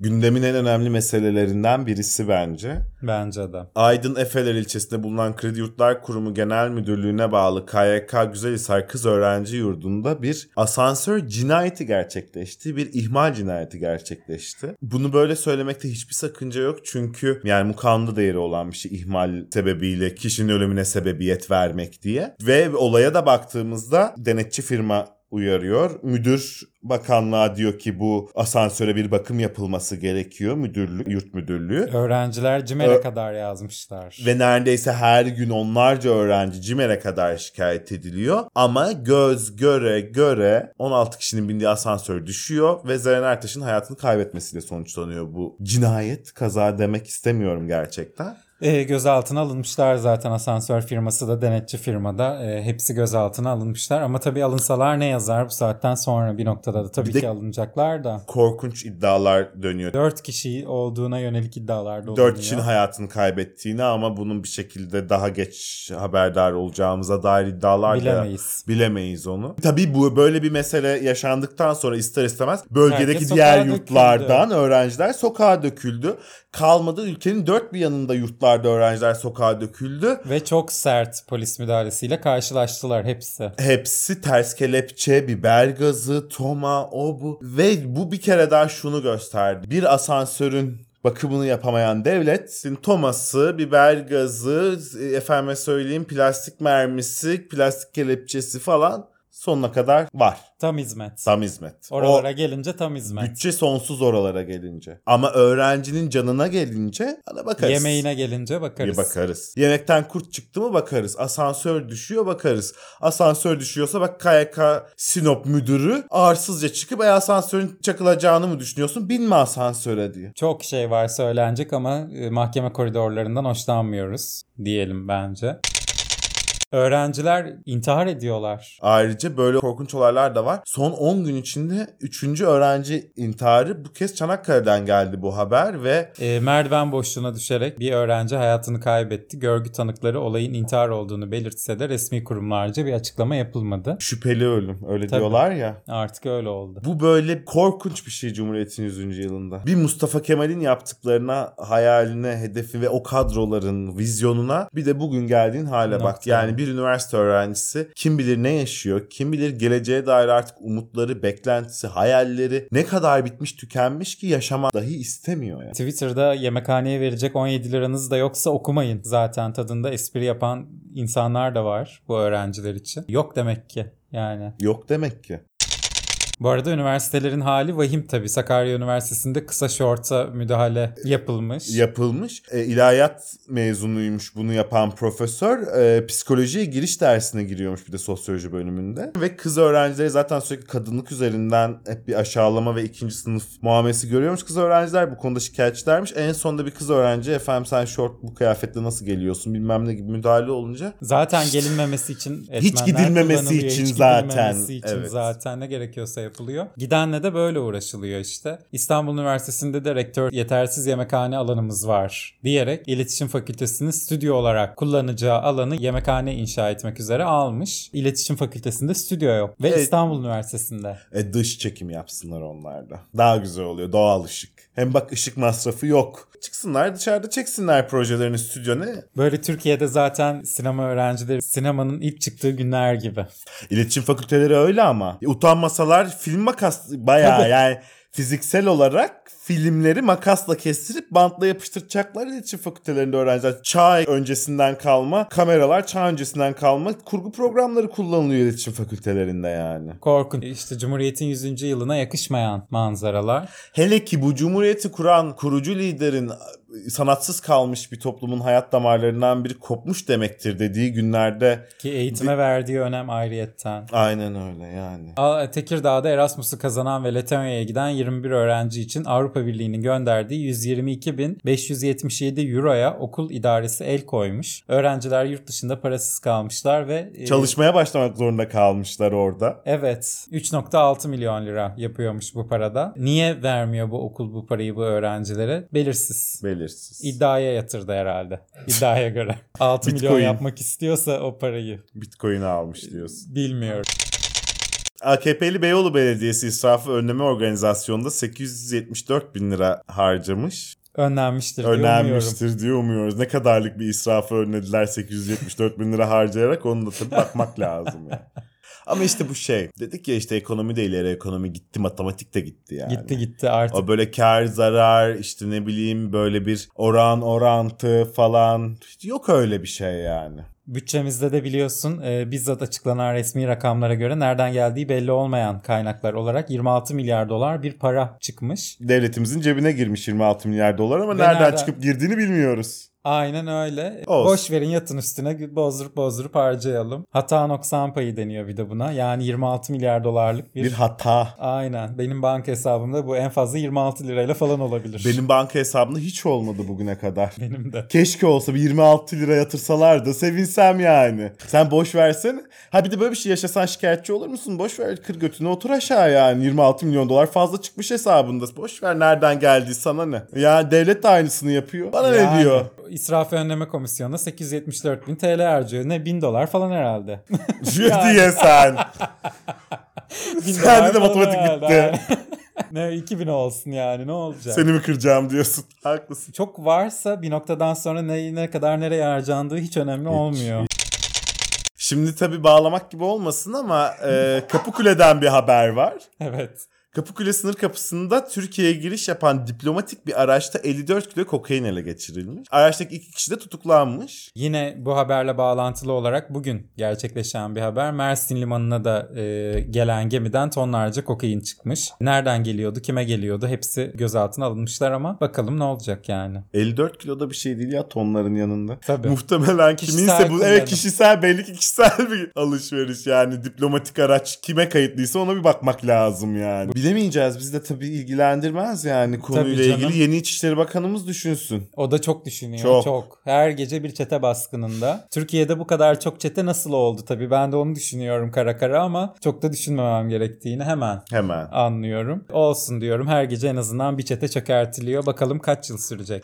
D: Gündemin en önemli meselelerinden birisi bence.
C: Bence de.
D: Aydın Efeler ilçesinde bulunan Kredi Yurtlar Kurumu Genel Müdürlüğü'ne bağlı KYK Güzelhisar Kız Öğrenci Yurdu'nda bir asansör cinayeti gerçekleşti. Bir ihmal cinayeti gerçekleşti. Bunu böyle söylemekte hiçbir sakınca yok. Çünkü yani mukandı değeri olan bir şey ihmal sebebiyle kişinin ölümüne sebebiyet vermek diye. Ve olaya da baktığımızda denetçi firma uyarıyor. Müdür bakanlığa diyor ki bu asansöre bir bakım yapılması gerekiyor. Müdürlük, yurt müdürlüğü.
C: Öğrenciler CİMER'e
D: Ö-
C: kadar yazmışlar.
D: Ve neredeyse her gün onlarca öğrenci CİMER'e kadar şikayet ediliyor. Ama göz göre göre 16 kişinin bindiği asansör düşüyor ve Zeren Ertaş'ın hayatını kaybetmesiyle sonuçlanıyor bu cinayet. Kaza demek istemiyorum gerçekten.
C: E, gözaltına alınmışlar zaten asansör firması da denetçi firmada. E, hepsi gözaltına alınmışlar. Ama tabii alınsalar ne yazar bu saatten sonra bir noktada da tabii ki alınacaklar da.
D: Korkunç iddialar dönüyor.
C: 4 kişi olduğuna yönelik iddialar da.
D: 4 kişinin hayatını kaybettiğini ama bunun bir şekilde daha geç haberdar olacağımıza dair iddialar da
C: Bilemeyiz.
D: Bilemeyiz onu. Tabii bu böyle bir mesele yaşandıktan sonra ister istemez bölgedeki
C: Herkes
D: diğer yurtlardan öğrenciler sokağa döküldü. Kalmadı ülkenin dört bir yanında yurtlarda öğrenciler sokağa döküldü.
C: Ve çok sert polis müdahalesiyle karşılaştılar hepsi.
D: Hepsi ters kelepçe, biber gazı, toma, o bu. Ve bu bir kere daha şunu gösterdi. Bir asansörün bakımını yapamayan devletin toması, biber gazı, efendime söyleyeyim plastik mermisi, plastik kelepçesi falan sonuna kadar var.
C: Tam hizmet.
D: Tam hizmet.
C: Oralara
D: O
C: gelince tam hizmet.
D: bütçe sonsuz oralara gelince. Ama öğrencinin canına gelince ona bakarız.
C: Yemeğine gelince
D: Bir
C: bakarız.
D: bakarız. Yemekten kurt çıktı mı bakarız. Asansör düşüyor bakarız. Asansör düşüyorsa bak KYK Sinop müdürü ağırsızca çıkıp e asansörün çakılacağını mı düşünüyorsun? Binme asansöre diyor.
C: Çok şey var söylenecek ama e, mahkeme koridorlarından hoşlanmıyoruz diyelim bence. Öğrenciler intihar ediyorlar.
D: Ayrıca böyle korkunç olaylar da var. Son 10 gün içinde 3. öğrenci intiharı bu kez Çanakkale'den geldi bu haber ve
C: E, merdiven boşluğuna düşerek bir öğrenci hayatını kaybetti. Görgü tanıkları olayın intihar olduğunu belirtse de resmi kurumlarca bir açıklama yapılmadı.
D: şüpheli ölüm öyle
C: Tabii.
D: diyorlar ya.
C: Artık öyle oldu.
D: Bu böyle korkunç bir şey Cumhuriyet'in 100. yılında. Bir Mustafa Kemal'in yaptıklarına, hayaline, hedefi ve o kadroların vizyonuna bir de bugün geldiğin hale bak.
C: Nokta.
D: Yani bir üniversite öğrencisi kim bilir ne yaşıyor, kim bilir geleceğe dair artık umutları, beklentisi, hayalleri ne kadar bitmiş tükenmiş ki yaşamak dahi istemiyor yani.
C: Twitter'da yemekhaneye verecek 17 liranız da yoksa okumayın. Zaten tadında espri yapan insanlar da var bu öğrenciler için. Yok demek ki yani.
D: Yok demek ki.
C: Bu arada üniversitelerin hali vahim tabii. Sakarya Üniversitesi'nde kısa şorta müdahale yapılmış.
D: yapılmış. E, ilahiyat mezunuymuş bunu yapan profesör. E, psikolojiye giriş dersine giriyormuş bir de sosyoloji bölümünde. Ve kız öğrencileri zaten sürekli kadınlık üzerinden hep bir aşağılama ve ikinci sınıf muamelesi görüyormuş. Kız öğrenciler bu konuda şikayetçilermiş. En sonunda bir kız öğrenci efendim sen şort bu kıyafetle nasıl geliyorsun bilmem ne gibi müdahale olunca.
C: Zaten gelinmemesi için
D: Hiç gidilmemesi için
C: Hiç
D: zaten,
C: gidilmemesi için
D: evet.
C: zaten ne gerekiyorsa yapılıyor. Gidenle de böyle uğraşılıyor işte. İstanbul Üniversitesi'nde de rektör yetersiz yemekhane alanımız var diyerek iletişim fakültesinin stüdyo olarak kullanacağı alanı yemekhane inşa etmek üzere almış. İletişim fakültesinde stüdyo yok ve
D: Evet.
C: İstanbul Üniversitesi'nde.
D: E, dış çekim yapsınlar onlar da. Daha güzel oluyor doğal ışık. Hem bak ışık masrafı yok. Çıksınlar dışarıda çeksinler projelerini stüdyo ne?
C: Böyle Türkiye'de zaten sinema öğrencileri sinemanın ilk çıktığı günler gibi.
D: İletişim fakülteleri öyle ama. Utanmasalar film makas bayağı
C: Tabii.
D: yani fiziksel olarak filmleri makasla kestirip bantla yapıştıracaklar iletişim fakültelerinde öğrenciler. Çağ öncesinden kalma kameralar çağ öncesinden kalma kurgu programları kullanılıyor iletişim fakültelerinde yani.
C: Korkunç. İşte Cumhuriyet'in 100. yılına yakışmayan manzaralar.
D: Hele ki bu cumhuriyeti kuran kurucu liderin sanatsız kalmış bir toplumun hayat damarlarından biri kopmuş demektir dediği günlerde
C: Ki eğitime verdiği önem ayrıyetten.
D: aynen öyle yani.
C: Tekirdağ'da Erasmus'u kazanan ve Letonya'ya giden 21 öğrenci için Avrupa Birliği'nin gönderdiği 122.577 euroya okul idaresi el koymuş. Öğrenciler yurt dışında parasız kalmışlar ve... e,
D: Çalışmaya başlamak zorunda kalmışlar orada.
C: Evet 3.6 milyon lira yapıyormuş bu parada. Niye vermiyor bu okul bu parayı bu öğrencilere? Belirsiz.
D: Belirsiz.
C: İddiaya yatırdı herhalde. İddiaya göre. 6 milyon yapmak istiyorsa o parayı.
D: Bitcoin almış diyorsun.
C: Bilmiyorum.
D: AKP'li Beyoğlu Belediyesi israfı önleme organizasyonunda 874 bin lira harcamış.
C: Önlenmiştir diye umuyorum.
D: Önlenmiştir diye umuyoruz. Ne kadarlık bir israfı önlediler 874 bin lira harcayarak onu da tabii bakmak lazım yani. Ama işte bu şey. Dedik ya işte ekonomi de ileri ekonomi gitti matematik de gitti yani.
C: Gitti gitti artık.
D: O böyle kar zarar işte ne bileyim böyle bir oran orantı falan. Yok öyle bir şey yani.
C: Bütçemizde de biliyorsun e, bizzat açıklanan resmi rakamlara göre nereden geldiği belli olmayan kaynaklar olarak 26 milyar dolar bir para çıkmış.
D: Devletimizin cebine girmiş 26 milyar dolar ama nereden,
C: nereden-
D: çıkıp girdiğini bilmiyoruz.
C: Aynen öyle.
D: Olsun.
C: Boş verin yatın üstüne bozdurup bozdurup harcayalım. Hata noksan payı deniyor bir de buna. Yani 26 milyar dolarlık bir...
D: Bir hata.
C: Aynen. Benim banka hesabımda bu en fazla 26 lirayla falan olabilir.
D: Benim banka hesabımda hiç olmadı bugüne kadar.
C: Benim de.
D: Keşke olsa bir 26 lira yatırsalar da sevinsem yani. Sen boş versene. Ha bir de böyle bir şey yaşasan şikayetçi olur musun? Boş ver kır götüne otur aşağı yani. 26 milyon dolar fazla çıkmış hesabında. Boş ver nereden geldi sana ne? Ya devlet de aynısını yapıyor. Bana ne
C: Yani
D: diyor?
C: İsraf Önleme Komisyonu'na 874 bin TL harcıyor. Ne 1000 dolar falan herhalde.
D: diye sen.
C: 1000
D: Sen de matematik gitti.
C: ne 2000 olsun yani ne olacak?
D: Seni mi kıracağım diyorsun. Haklısın.
C: Çok varsa bir noktadan sonra ne, ne kadar nereye harcandığı hiç önemli olmuyor.
D: Şimdi tabii bağlamak gibi olmasın ama e, Kapıkule'den bir haber var.
C: Evet.
D: Kapıkule sınır kapısında Türkiye'ye giriş yapan diplomatik bir araçta 54 kilo kokain ele geçirilmiş. Araçtaki iki kişi de tutuklanmış.
C: Yine bu haberle bağlantılı olarak bugün gerçekleşen bir haber. Mersin limanına da e, gelen gemiden tonlarca kokain çıkmış. Nereden geliyordu, kime geliyordu hepsi gözaltına alınmışlar ama bakalım ne olacak yani.
D: 54 kilo da bir şey değil ya tonların yanında.
C: Tabii.
D: Muhtemelen
C: Kişisel
D: kiminse bu
C: kullanım.
D: evet kişisel belli ki kişisel bir alışveriş yani diplomatik araç kime kayıtlıysa ona bir bakmak lazım yani. Bilemeyeceğiz. Biz de tabii ilgilendirmez yani konuyla ilgili. Yeni İçişleri Bakanımız düşünsün.
C: O da çok düşünüyor.
D: Çok.
C: Çok. Her gece bir çete baskınında. Türkiye'de bu kadar çok çete nasıl oldu tabii. Ben de onu düşünüyorum kara kara ama çok da düşünmemem gerektiğini hemen
D: Hemen.
C: anlıyorum. Olsun diyorum. Her gece en azından bir çete çökertiliyor. Bakalım kaç yıl sürecek.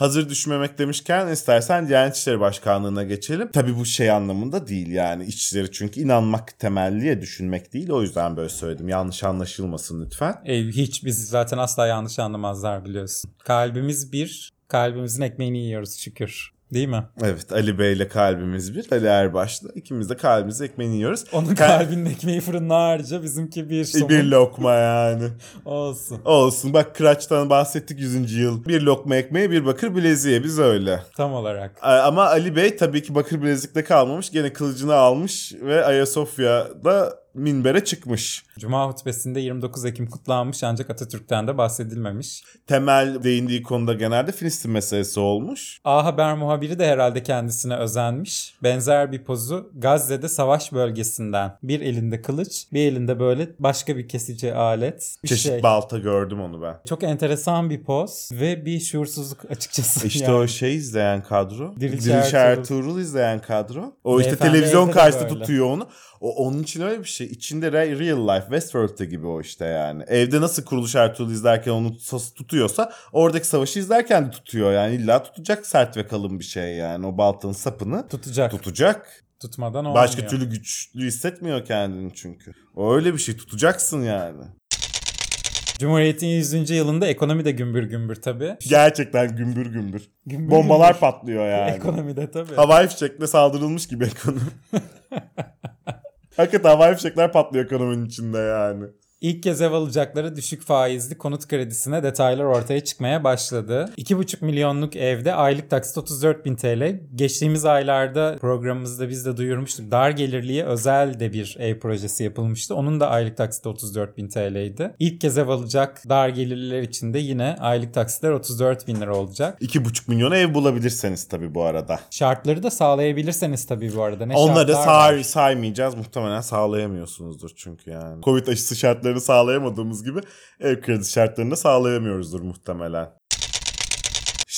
D: Hazır düşmemek demişken istersen Diyanet İşleri Başkanlığı'na geçelim. Tabii bu şey anlamında değil yani. İçişleri çünkü inanmak temelliye düşünmek değil. O yüzden böyle söyledim. Yanlış anlaşılmasın lütfen.
C: E, hiç biz zaten asla yanlış anlamazlar biliyorsun. Kalbimiz bir. Kalbimizin ekmeğini yiyoruz şükür. Değil mi?
D: Evet Ali Bey ile kalbimiz bir. Ali Erbaş'la ikimiz de kalbimize ekmeğini yiyoruz.
C: Onun
D: Ka-
C: kalbinin ekmeği fırında harca bizimki bir somun.
D: bir lokma yani.
C: Olsun.
D: Olsun bak Kıraç'tan bahsettik 100. yıl. Bir lokma ekmeğe bir bakır bileziğe biz öyle.
C: Tam olarak.
D: Ama Ali Bey tabii ki bakır bilezikte kalmamış. Gene kılıcını almış ve Ayasofya'da minbere çıkmış.
C: Cuma hutbesinde 29 Ekim kutlanmış ancak Atatürk'ten de bahsedilmemiş.
D: Temel değindiği konuda genelde Filistin meselesi olmuş.
C: A Haber muhabiri de herhalde kendisine özenmiş. Benzer bir pozu Gazze'de savaş bölgesinden. Bir elinde kılıç, bir elinde böyle başka bir kesici alet. Bir
D: Çeşit
C: şey.
D: balta gördüm onu ben.
C: Çok enteresan bir poz ve bir şuursuzluk açıkçası.
D: İşte
C: yani.
D: o şey izleyen kadro.
C: Diriç Ertuğrul.
D: Ertuğrul izleyen kadro. O işte
C: Beyefendi
D: televizyon
C: evde de
D: karşısında tutuyor onu. O onun için öyle bir şey. İçinde re- real life Westworld'da gibi o işte yani. Evde nasıl Kuruluş Ertuğrul izlerken onu tut- tutuyorsa oradaki savaşı izlerken de tutuyor. Yani illa tutacak sert ve kalın bir şey yani. O baltanın sapını
C: tutacak.
D: tutacak.
C: Tutmadan olmuyor.
D: Başka türlü güçlü hissetmiyor kendini çünkü. O öyle bir şey tutacaksın yani.
C: Cumhuriyet'in 100. yılında ekonomi de gümbür gümbür tabii.
D: Gerçekten gümbür gümbür.
C: Gümbür
D: Bombalar
C: gümbür.
D: patlıyor yani.
C: Ekonomide tabii.
D: Havai fişekle saldırılmış gibi ekonomi. Hakikaten havai fişekler patlıyor ekonominin içinde yani.
C: İlk kez ev alacakları düşük faizli konut kredisine detaylar ortaya çıkmaya başladı. 2,5 milyonluk evde aylık taksit 34 bin TL. Geçtiğimiz aylarda programımızda biz de duyurmuştuk. Dar gelirliye özel de bir ev projesi yapılmıştı. Onun da aylık taksit 34 bin TL'ydi. İlk kez ev alacak dar gelirliler için de yine aylık taksitler 34 bin lira olacak.
D: 2,5 milyona ev bulabilirseniz tabii bu arada.
C: Şartları da sağlayabilirseniz tabii bu arada. Ne
D: Onları say saymayacağız. Muhtemelen sağlayamıyorsunuzdur çünkü yani. Covid aşısı şartlarını sağlayamadığımız gibi ev kredisi şartlarını sağlayamıyoruzdur muhtemelen.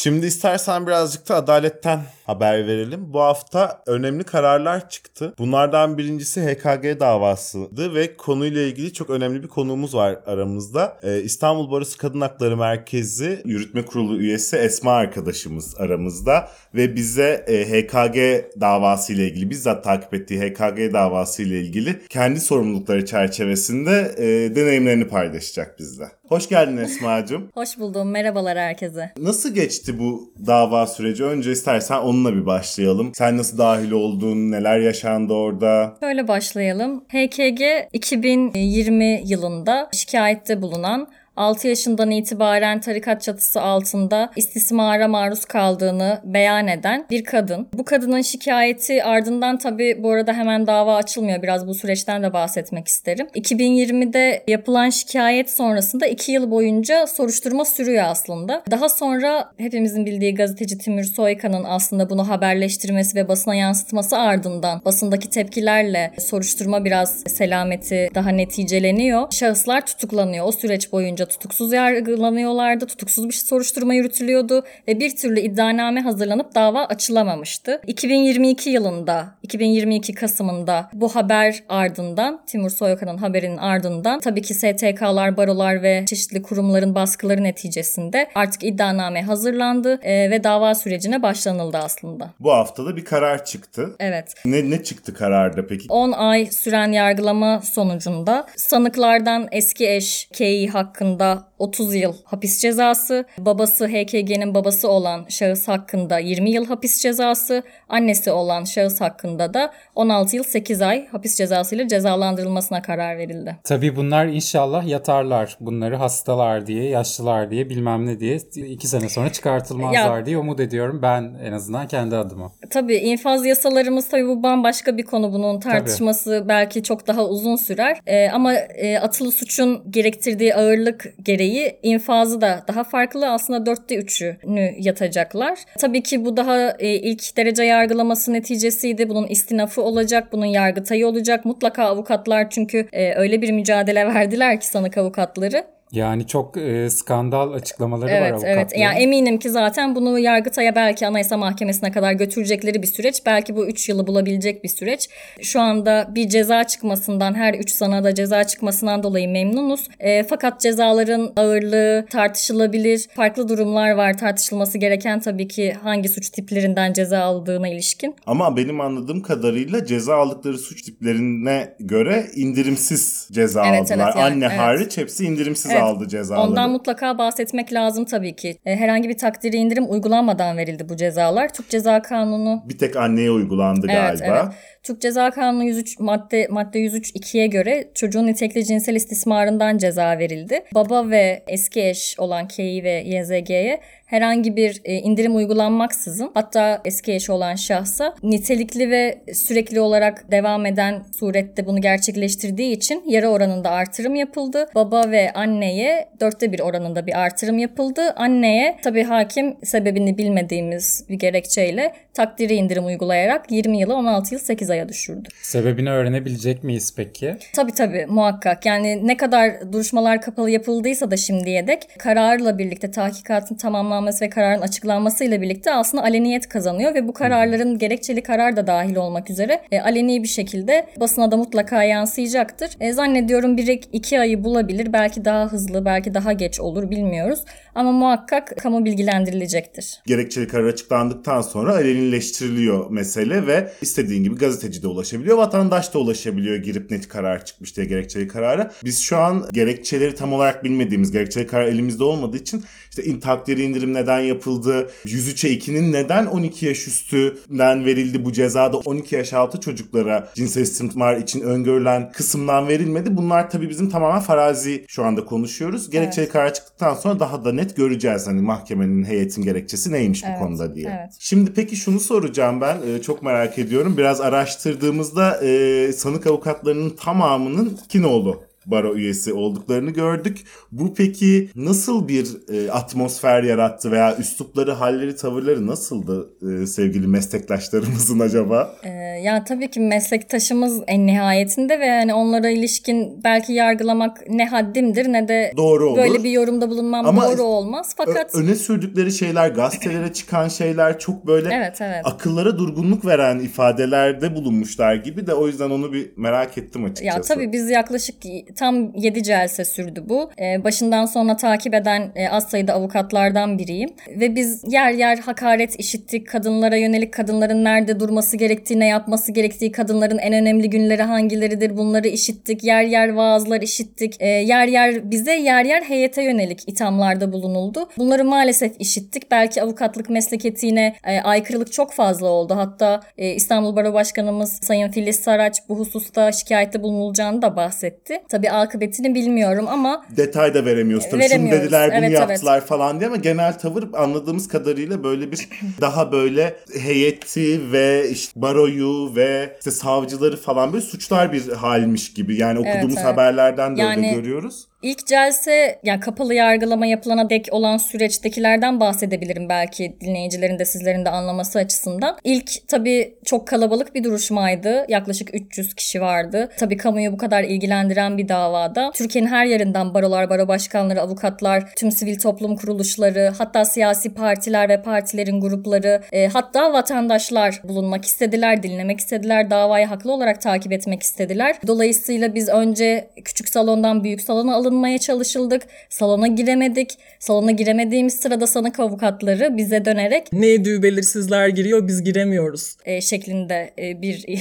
D: Şimdi istersen birazcık da adaletten haber verelim. Bu hafta önemli kararlar çıktı. Bunlardan birincisi HKG davasıydı ve konuyla ilgili çok önemli bir konuğumuz var aramızda. Ee, İstanbul Barosu Kadın Hakları Merkezi Yürütme Kurulu üyesi Esma arkadaşımız aramızda ve bize e, HKG davası ile ilgili bizzat takip ettiği HKG davası ile ilgili kendi sorumlulukları çerçevesinde e, deneyimlerini paylaşacak bizle. Hoş geldin Esma'cığım.
F: Hoş buldum. Merhabalar herkese.
D: Nasıl geçti bu dava süreci? Önce istersen onunla bir başlayalım. Sen nasıl dahil oldun? Neler yaşandı orada?
F: Şöyle başlayalım. HKG 2020 yılında şikayette bulunan 6 yaşından itibaren tarikat çatısı altında istismara maruz kaldığını beyan eden bir kadın. Bu kadının şikayeti ardından tabi bu arada hemen dava açılmıyor. Biraz bu süreçten de bahsetmek isterim. 2020'de yapılan şikayet sonrasında 2 yıl boyunca soruşturma sürüyor aslında. Daha sonra hepimizin bildiği gazeteci Timur Soykan'ın aslında bunu haberleştirmesi ve basına yansıtması ardından basındaki tepkilerle soruşturma biraz selameti daha neticeleniyor. Şahıslar tutuklanıyor. O süreç boyunca tutuksuz yargılanıyorlardı. Tutuksuz bir soruşturma yürütülüyordu ve bir türlü iddianame hazırlanıp dava açılamamıştı. 2022 yılında, 2022 Kasım'ında bu haber ardından, Timur Soykan'ın haberinin ardından tabii ki STK'lar, barolar ve çeşitli kurumların baskıları neticesinde artık iddianame hazırlandı e, ve dava sürecine başlanıldı aslında.
D: Bu haftada bir karar çıktı.
F: Evet.
D: Ne ne çıktı kararda peki?
F: 10 ay süren yargılama sonucunda sanıklardan eski eş K.I. hakkında 30 yıl hapis cezası, babası HKG'nin babası olan şahıs hakkında 20 yıl hapis cezası, annesi olan şahıs hakkında da 16 yıl 8 ay hapis cezası ile cezalandırılmasına karar verildi.
C: Tabii bunlar inşallah yatarlar. Bunları hastalar diye, yaşlılar diye, bilmem ne diye iki sene sonra çıkartılmazlar
F: Ya-
C: diye umut ediyorum ben en azından kendi adıma.
F: Tabii infaz yasalarımız tabii bu bambaşka bir konu. Bunun tartışması belki çok daha uzun sürer. Ee, ama e, atılı suçun gerektirdiği ağırlık gereği infazı da daha farklı. Aslında dörtte üçünü yatacaklar. Tabii ki bu daha e, ilk derece yargılaması neticesiydi. Bunun istinafı olacak, bunun yargıtayı olacak. Mutlaka avukatlar çünkü e, öyle bir mücadele verdiler ki sanık avukatları.
C: Yani çok e, skandal açıklamaları var
F: Evet
C: avukatların.
F: evet. Yani eminim ki zaten bunu Yargıtay'a belki Anayasa Mahkemesi'ne kadar götürecekleri bir süreç. Belki bu 3 yılı bulabilecek bir süreç. Şu anda bir ceza çıkmasından her 3 sanada ceza çıkmasından dolayı memnunuz. E, fakat cezaların ağırlığı tartışılabilir. Farklı durumlar var tartışılması gereken tabii ki hangi suç tiplerinden ceza aldığına ilişkin.
D: Ama benim anladığım kadarıyla ceza aldıkları suç tiplerine göre indirimsiz ceza
F: Evet,
D: aldılar.
F: evet, yani,
D: Anne
F: evet.
D: hariç hepsi indirimsiz
F: Evet,
D: aldı cezaları.
F: Ondan mutlaka bahsetmek lazım tabii ki. E, herhangi bir takdiri indirim uygulanmadan verildi bu cezalar. Türk Ceza Kanunu
D: Bir tek anneye uygulandı
F: Evet,
D: galiba.
F: evet. Türk Ceza Kanunu 103 madde madde 103 2'ye göre çocuğun nitekli cinsel istismarından ceza verildi. Baba ve eski eş olan Kİ ve YZG'ye herhangi bir e, indirim uygulanmaksızın hatta eski eş olan şahsa nitelikli ve sürekli olarak devam eden surette bunu gerçekleştirdiği için yarı oranında artırım yapıldı. Baba ve anneye dörtte bir oranında bir artırım yapıldı. Anneye tabii hakim sebebini bilmediğimiz bir gerekçeyle takdiri indirim uygulayarak 20 yıla 16 yıl 8 aya düşürdü.
C: Sebebini öğrenebilecek miyiz peki?
F: Tabii tabii muhakkak. Yani ne kadar duruşmalar kapalı yapıldıysa da şimdiye dek kararla birlikte tahkikatın tamamlanması ve kararın açıklanmasıyla birlikte aslında aleniyet kazanıyor ve bu kararların gerekçeli karar da dahil olmak üzere e, aleni bir şekilde basına da mutlaka yansıyacaktır. E, zannediyorum bir iki ayı bulabilir. Belki daha hızlı, belki daha geç olur bilmiyoruz. Ama muhakkak kamu bilgilendirilecektir.
D: Gerekçeli karar açıklandıktan sonra alenileştiriliyor mesele ve istediğin gibi gazeteci de ulaşabiliyor, vatandaş da ulaşabiliyor girip net karar çıkmış diye gerekçeli karara. Biz şu an gerekçeleri tam olarak bilmediğimiz, gerekçeli karar elimizde olmadığı için işte takdiri indirim neden yapıldı, 103'e 2'nin neden 12 yaş üstünden verildi bu cezada 12 yaş altı çocuklara cinsel istismar için öngörülen kısımdan verilmedi. Bunlar tabii bizim tamamen farazi şu anda konuşuyoruz. Gerekçeli karar çıktıktan sonra daha da net göreceğiz hani mahkemenin heyetin gerekçesi neymiş bu
F: Evet,
D: konuda diye.
F: evet.
D: Şimdi peki şunu soracağım ben e, çok merak ediyorum. Biraz araştırdığımızda e, sanık avukatlarının tamamının Kinoğlu baro üyesi olduklarını gördük. Bu peki nasıl bir e, atmosfer yarattı veya üslupları, halleri, tavırları nasıldı e, sevgili meslektaşlarımızın acaba?
F: Ee, ya tabii ki meslektaşımız en nihayetinde ve hani onlara ilişkin belki yargılamak ne haddimdir ne de
D: Doğru olur.
F: böyle bir yorumda bulunmam
D: Ama
F: doğru olmaz. Fakat
D: öne sürdükleri şeyler, gazetelere çıkan şeyler çok böyle
F: evet evet.
D: akıllara durgunluk veren ifadelerde bulunmuşlar gibi de o yüzden onu bir merak ettim açıkçası.
F: Ya tabii biz yaklaşık tam 7 celse sürdü bu. Ee, başından sonra takip eden e, az sayıda avukatlardan biriyim. Ve biz yer yer hakaret işittik. Kadınlara yönelik kadınların nerede durması gerektiği, ne yapması gerektiği, kadınların en önemli günleri hangileridir bunları işittik. Yer yer vaazlar işittik. Ee, yer yer bize yer yer heyete yönelik ithamlarda bulunuldu. Bunları maalesef işittik. Belki avukatlık meslek etiğine e, aykırılık çok fazla oldu. Hatta e, İstanbul Baro Başkanımız Sayın Filiz Saraç bu hususta şikayette bulunulacağını da bahsetti. Tabii akıbetini bilmiyorum ama
D: detay da veremiyoruz. Tabii şunu dediler bunu
F: Evet,
D: yaptılar falan diye ama genel tavır anladığımız kadarıyla böyle bir daha böyle heyeti ve işte baroyu ve işte savcıları falan böyle suçlar bir halmiş gibi. Yani okuduğumuz
F: evet.
D: haberlerden de öyle
F: Yani-
D: görüyoruz.
F: İlk celse yani kapalı yargılama yapılana dek olan süreçtekilerden bahsedebilirim belki dinleyicilerin de sizlerin de anlaması açısından. İlk tabii çok kalabalık bir duruşmaydı. Yaklaşık 300 kişi vardı. Tabii kamuyu bu kadar ilgilendiren bir davada. Türkiye'nin her yerinden barolar, baro başkanları, avukatlar, tüm sivil toplum kuruluşları, hatta siyasi partiler ve partilerin grupları, e, hatta vatandaşlar bulunmak istediler, dinlemek istediler, davayı haklı olarak takip etmek istediler. Dolayısıyla biz önce küçük salondan büyük salona alınmaya çalışıldık. Salona giremedik. Salona giremediğimiz sırada sanık avukatları bize dönerek
G: Ne düğbelirsizler giriyor biz giremiyoruz.
F: e, şeklinde e, bir e,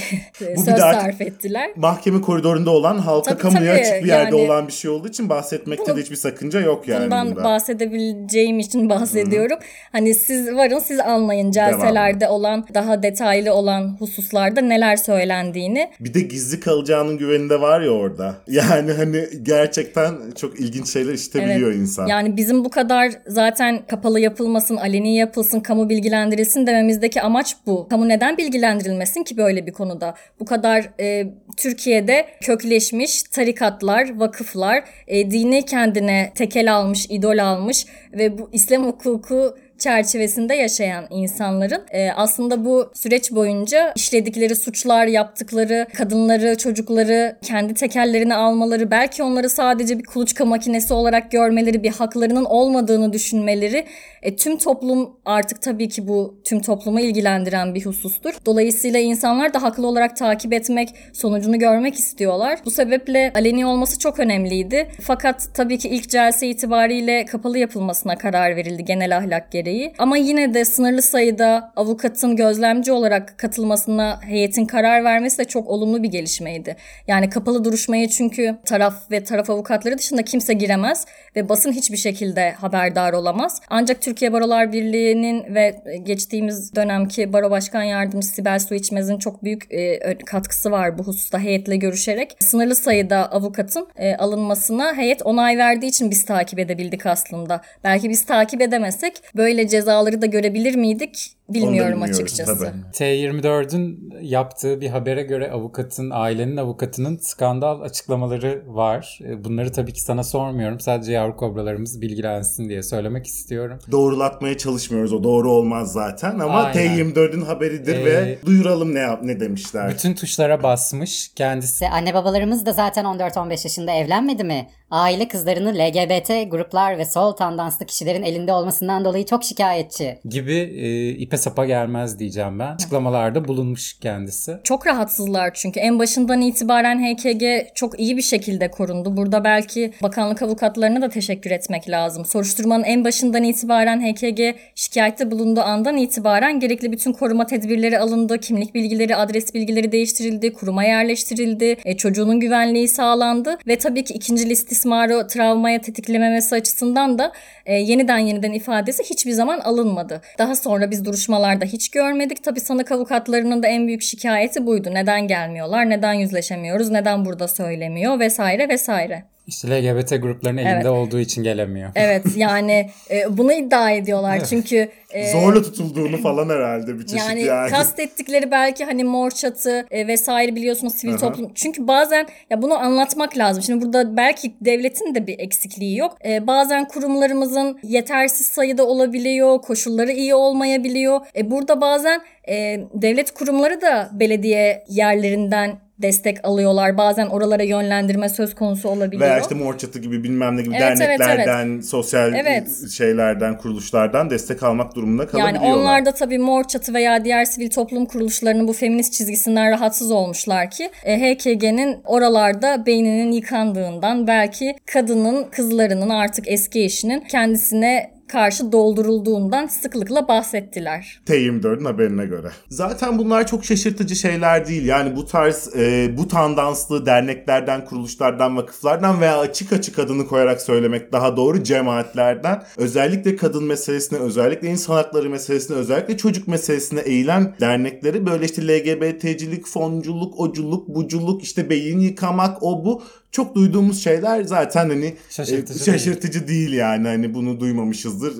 F: söz
D: bir
F: sarf ettiler.
D: Mahkeme koridorunda olan halka
F: Tabii,
D: kamuya
F: tabii.
D: açık bir yerde
F: Yani-
D: olan bir şey olduğu için bahsetmekte
F: Bunu-
D: de hiçbir sakınca yok yani
F: Bundan
D: bunda.
F: bahsedebileceğim için bahsediyorum. Hani siz varın siz anlayın celselerde olan daha detaylı olan hususlarda neler söylendiğini.
D: Bir de gizli kalacağının güveninde var ya orada. Yani hani gerçekten çok ilginç şeyler işitebiliyor insan.
F: Yani bizim bu kadar zaten kapalı yapılmasın, aleni yapılsın, kamu bilgilendirilsin dememizdeki amaç bu. Kamu neden bilgilendirilmesin ki böyle bir konuda? Bu kadar e, Türkiye'de kökleşmiş tarikatlar, vakıflar, e, dini kendine tekel almış, idol almış ve bu İslam hukuku çerçevesinde yaşayan insanların e, aslında bu süreç boyunca işledikleri suçlar, yaptıkları kadınları, çocukları kendi tekerlerine almaları, belki onları sadece bir kuluçka makinesi olarak görmeleri, bir haklarının olmadığını düşünmeleri e, tüm toplum artık tabii ki bu tüm toplumu ilgilendiren bir husustur. Dolayısıyla insanlar da haklı olarak takip etmek, sonucunu görmek istiyorlar. Bu sebeple aleni olması çok önemliydi. Fakat tabii ki ilk celse itibariyle kapalı yapılmasına karar verildi genel ahlak gereği. Ama yine de sınırlı sayıda avukatın gözlemci olarak katılmasına heyetin karar vermesi de çok olumlu bir gelişmeydi. Yani kapalı duruşmaya çünkü taraf ve taraf avukatları dışında kimse giremez ve basın hiçbir şekilde haberdar olamaz. Ancak Türkiye Barolar Birliği'nin ve geçtiğimiz dönemki Baro Başkan Yardımcısı Sibel Su İçmez'in çok büyük e, katkısı var bu hususta heyetle görüşerek. Sınırlı sayıda avukatın e, alınmasına heyet onay verdiği için biz takip edebildik aslında. Belki biz takip edemesek böyle cezaları da görebilir miydik? Bilmiyorum açıkçası.
D: Tabii.
C: T24'ün yaptığı bir habere göre avukatın, ailenin avukatının skandal açıklamaları var. E, Bunları tabii ki sana sormuyorum. Sadece yavru kobralarımız bilgilensin diye söylemek istiyorum.
D: Doğrulatmaya çalışmıyoruz. O doğru olmaz zaten ama
C: Aynen.
D: T24'ün haberidir
C: Ee,
D: ve duyuralım ne yap ne demişler.
C: Bütün tuşlara basmış. Kendisi
A: anne babalarımız da zaten 14-15 yaşında evlenmedi mi? Aile kızlarını LGBT gruplar ve sol tandanslı kişilerin elinde olmasından dolayı çok şikayetçi.
C: gibi e, ipe sapa gelmez diyeceğim ben. Açıklamalarda bulunmuş kendisi.
F: Çok rahatsızlar çünkü en başından itibaren HKG çok iyi bir şekilde korundu. Burada belki bakanlık avukatlarına da teşekkür etmek lazım. Soruşturmanın en başından itibaren HKG şikayette bulunduğu andan itibaren gerekli bütün koruma tedbirleri alındı. Kimlik bilgileri, adres bilgileri değiştirildi, kuruma yerleştirildi, e, çocuğunun güvenliği sağlandı ve tabii ki ikinci istismarı travmaya tetiklememesi açısından da e, yeniden yeniden ifadesi hiçbir zaman alınmadı. Daha sonra biz duruşmalarda hiç görmedik. Tabii sanık avukatlarının da en büyük şikayeti buydu. Neden gelmiyorlar, neden yüzleşemiyoruz, neden burada söylemiyor vesaire vesaire.
C: İşte LGBT grupların elinde
F: Evet.
C: olduğu için gelemiyor.
F: Evet yani e, bunu iddia ediyorlar çünkü e,
D: Zorla tutulduğunu falan herhalde bir çeşit
F: yani,
D: yani.
F: kastettikleri belki hani mor çatı e, vesaire biliyorsunuz sivil
D: Aha.
F: toplum. Çünkü bazen ya bunu anlatmak lazım. Şimdi burada belki devletin de bir eksikliği yok. E, bazen kurumlarımızın yetersiz sayıda olabiliyor, koşulları iyi olmayabiliyor. E, burada bazen e, devlet kurumları da belediye yerlerinden destek alıyorlar. Bazen oralara yönlendirme söz konusu olabiliyor.
D: Veya işte Mor Çatı gibi bilmem ne gibi
F: Evet, evet,
D: derneklerden, sosyal
F: Evet.
D: şeylerden, kuruluşlardan destek almak durumunda
F: Yani
D: kalabiliyorlar.
F: onlar da tabii Mor Çatı veya diğer sivil toplum kuruluşlarının bu feminist çizgisinden rahatsız olmuşlar ki e, HKG'nin oralarda beyninin yıkandığından belki kadının, kızlarının artık eski eşinin kendisine karşı doldurulduğundan sıklıkla bahsettiler.
D: T24'ün haberine göre. Zaten bunlar çok şaşırtıcı şeyler değil. Yani bu tarz e, bu tandanslı derneklerden, kuruluşlardan, vakıflardan veya açık açık adını koyarak söylemek daha doğru cemaatlerden özellikle kadın meselesine, özellikle insan hakları meselesine, özellikle çocuk meselesine eğilen dernekleri böyle işte LGBT'cilik, fonculuk, oculuk, buculuk, işte beyin yıkamak, o bu çok duyduğumuz şeyler zaten hani
C: Şaşırtıcı
D: e, şaşırtıcı değil. yani hani bunu duymamışızdır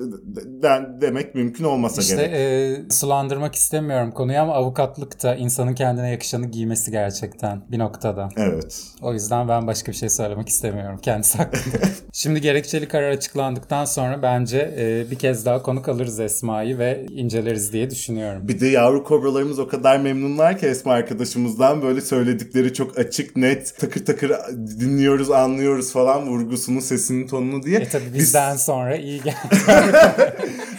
D: de- demek mümkün olmasa
C: İşte
D: gerek.
C: e, sulandırmak istemiyorum konuyu ama avukatlık da insanın kendine yakışanı giymesi gerçekten bir noktada.
D: Evet.
C: O yüzden ben başka bir şey söylemek istemiyorum kendisi hakkında. Şimdi gerekçeli karar açıklandıktan sonra bence e, bir kez daha konuk alırız Esma'yı ve inceleriz diye düşünüyorum.
D: Bir de yavru kobralarımız o kadar memnunlar ki Esma arkadaşımızdan böyle söyledikleri çok açık, net, takır takır dinliyoruz, anlıyoruz falan vurgusunu, sesinin tonunu diye.
C: E tabi
D: Biz-
C: bizden sonra iyi geldi.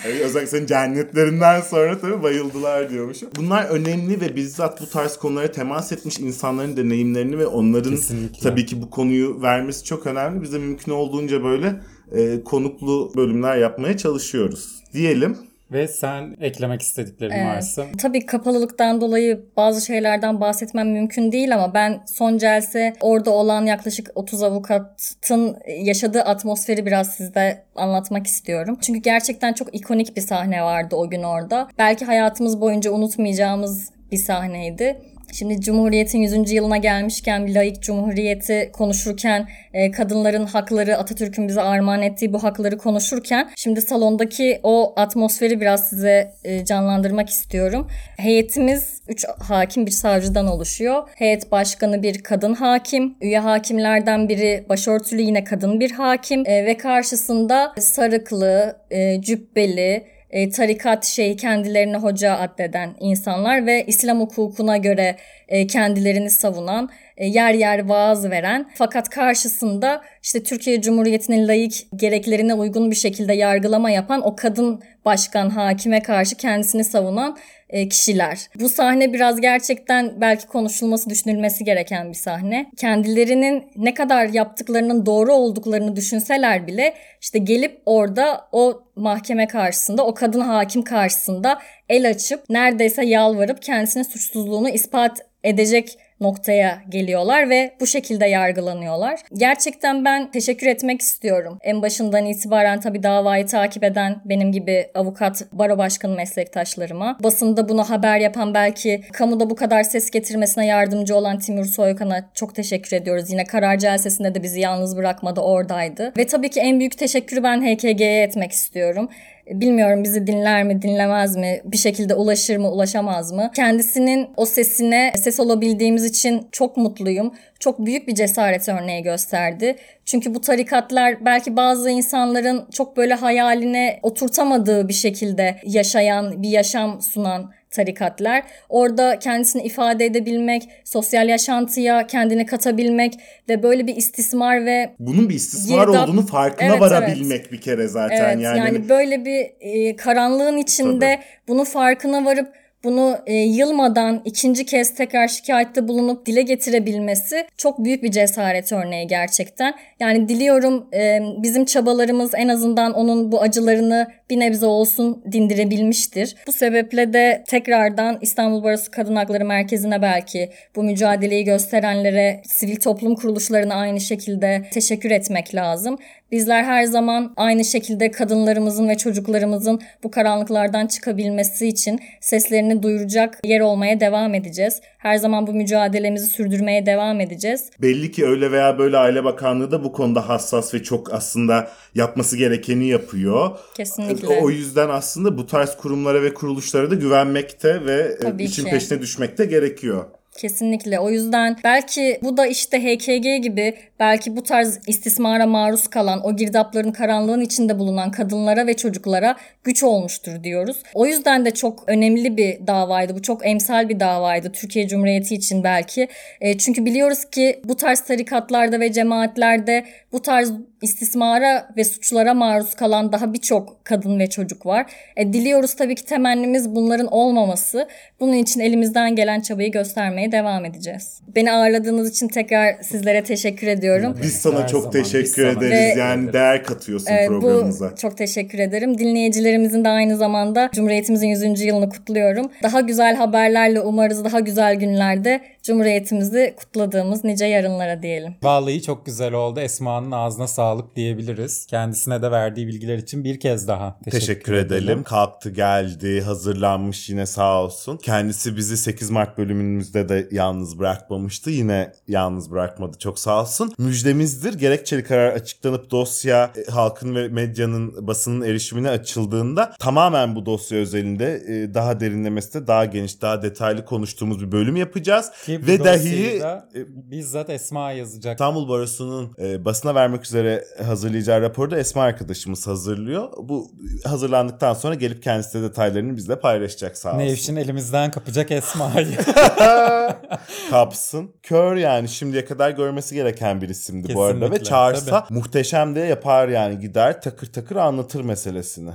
D: Özellikle senin cennetlerinden sonra tabii bayıldılar diyormuşum. Bunlar önemli ve bizzat bu tarz konulara temas etmiş insanların deneyimlerini ve onların
C: Kesinlikle.
D: tabii ki bu konuyu vermesi çok önemli. Biz de mümkün olduğunca böyle e, konuklu bölümler yapmaya çalışıyoruz. Diyelim.
C: Ve sen eklemek istediklerin
F: Evet.
C: varsa.
F: Tabii kapalılıktan dolayı bazı şeylerden bahsetmem mümkün değil ama ben son celse orada olan yaklaşık 30 avukatın yaşadığı atmosferi biraz sizde anlatmak istiyorum. Çünkü gerçekten çok ikonik bir sahne vardı o gün orada. Belki hayatımız boyunca unutmayacağımız bir sahneydi. Şimdi Cumhuriyet'in 100. yılına gelmişken bir laik cumhuriyeti konuşurken e, kadınların hakları Atatürk'ün bize armağan ettiği bu hakları konuşurken şimdi salondaki o atmosferi biraz size e, canlandırmak istiyorum. Heyetimiz 3 hakim bir savcıdan oluşuyor. Heyet başkanı bir kadın hakim. Üye hakimlerden biri başörtülü yine kadın bir hakim. E, ve karşısında sarıklı, e, cübbeli, e, tarikat şeyi kendilerini hoca addeden insanlar ve İslam hukukuna göre kendilerini savunan, e, yer yer vaaz veren fakat karşısında işte Türkiye Cumhuriyeti'nin layık gereklerine uygun bir şekilde yargılama yapan o kadın başkan hakime karşı kendisini savunan e, kişiler. Bu sahne biraz gerçekten belki konuşulması, düşünülmesi gereken bir sahne. Kendilerinin ne kadar yaptıklarının doğru olduklarını düşünseler bile işte gelip orada o mahkeme karşısında, o kadın hakim karşısında el açıp neredeyse yalvarıp kendisinin suçsuzluğunu ispat edecek noktaya geliyorlar ve bu şekilde yargılanıyorlar. Gerçekten ben teşekkür etmek istiyorum. En başından itibaren tabii davayı takip eden benim gibi avukat, baro başkanı meslektaşlarıma, basında bunu haber yapan belki kamuda bu kadar ses getirmesine yardımcı olan Timur Soykan'a çok teşekkür ediyoruz. Yine karar celsesinde de bizi yalnız bırakmadı, oradaydı. Ve tabii ki en büyük teşekkürü ben HKG'ye etmek istiyorum. Bilmiyorum bizi dinler mi, dinlemez mi, bir şekilde ulaşır mı, ulaşamaz mı? Kendisinin o sesine ses olabildiğimiz için çok mutluyum. Çok büyük bir cesaret örneği gösterdi. Çünkü bu tarikatlar belki bazı insanların çok böyle hayaline oturtamadığı bir şekilde yaşayan, bir yaşam sunan tarikatlar. Orada kendisini ifade edebilmek, sosyal yaşantıya kendini katabilmek ve böyle bir istismar ve
D: Bunun bir istismar
F: Girdap-
D: olduğunu farkına
F: Evet,
D: varabilmek bir kere zaten
F: Evet
D: yani.
F: yani,
D: Hani
F: böyle bir e, karanlığın içinde bunun farkına varıp bunu e, yılmadan ikinci kez tekrar şikayette bulunup dile getirebilmesi çok büyük bir cesaret örneği gerçekten. Yani diliyorum e, bizim çabalarımız en azından onun bu acılarını bir nebze olsun dindirebilmiştir. Bu sebeple de tekrardan İstanbul Barosu Kadın Hakları Merkezi'ne belki bu mücadeleyi gösterenlere, sivil toplum kuruluşlarına aynı şekilde teşekkür etmek lazım. Bizler her zaman aynı şekilde kadınlarımızın ve çocuklarımızın bu karanlıklardan çıkabilmesi için seslerini duyuracak yer olmaya devam edeceğiz. Her zaman bu mücadelemizi sürdürmeye devam edeceğiz.
D: belli ki öyle veya böyle Aile Bakanlığı da bu konuda hassas ve çok aslında yapması gerekeni yapıyor.
F: Kesinlikle.
D: O yüzden aslında bu tarz kurumlara ve kuruluşlara da güvenmekte ve e,
F: Tabii
D: işin
F: ki.
D: peşine düşmekte gerekiyor.
F: Kesinlikle. O yüzden belki bu da işte HKG gibi belki bu tarz istismara maruz kalan, o girdapların karanlığın içinde bulunan kadınlara ve çocuklara güç olmuştur diyoruz. O yüzden de çok önemli bir davaydı. Bu çok emsal bir davaydı Türkiye Cumhuriyeti için belki. E, çünkü biliyoruz ki bu tarz tarikatlarda ve cemaatlerde bu tarz istismara ve suçlara maruz kalan daha birçok kadın ve çocuk var. E, diliyoruz tabii ki temennimiz bunların olmaması. Bunun için elimizden gelen çabayı göstermeye devam edeceğiz. Beni ağırladığınız için tekrar sizlere teşekkür ediyorum.
D: Biz sana
C: Her
D: çok
C: zaman,
D: teşekkür
C: sana
D: ederiz.
F: teşekkür
D: yani değer katıyorsun
F: Evet,
D: programımıza.
F: bu çok teşekkür ederim. Dinleyicilerimizin de aynı zamanda Cumhuriyetimizin 100. yılını kutluyorum. Daha güzel haberlerle umarız daha güzel günlerde Cumhuriyetimizi kutladığımız nice yarınlara diyelim.
C: Vallahi çok güzel oldu. Esma'nın ağzına sağlık diyebiliriz. Kendisine de verdiği bilgiler için bir kez daha teşekkür,
D: Teşekkür edelim. Kalktı geldi, hazırlanmış yine sağ olsun. Kendisi bizi 8 Mart bölümümüzde de yalnız bırakmamıştı. Yine yalnız bırakmadı. Çok sağ olsun. Müjdemizdir. Gerekçeli karar açıklanıp dosya e, halkın ve medyanın basının erişimine açıldığında tamamen bu dosya özelinde e, daha derinlemesine, daha geniş, daha detaylı konuştuğumuz bir bölüm yapacağız.
C: Ki bu
D: ve dahi
C: da
D: e,
C: bizzat Esma yazacak.
D: İstanbul Barosu'nun e, basına vermek üzere hazırlayacağı raporu da Esma arkadaşımız hazırlıyor. Bu hazırlandıktan sonra gelip kendisi de detaylarını bizle paylaşacak sağ olsun.
C: Nevşin elimizden kapacak Esma'yı.
D: Kapsın. Kör yani şimdiye kadar görmesi gereken bir isimdi bu arada ve
C: Kesinlikle,
D: çağırsa muhteşem de yapar yani gider takır takır anlatır meselesini.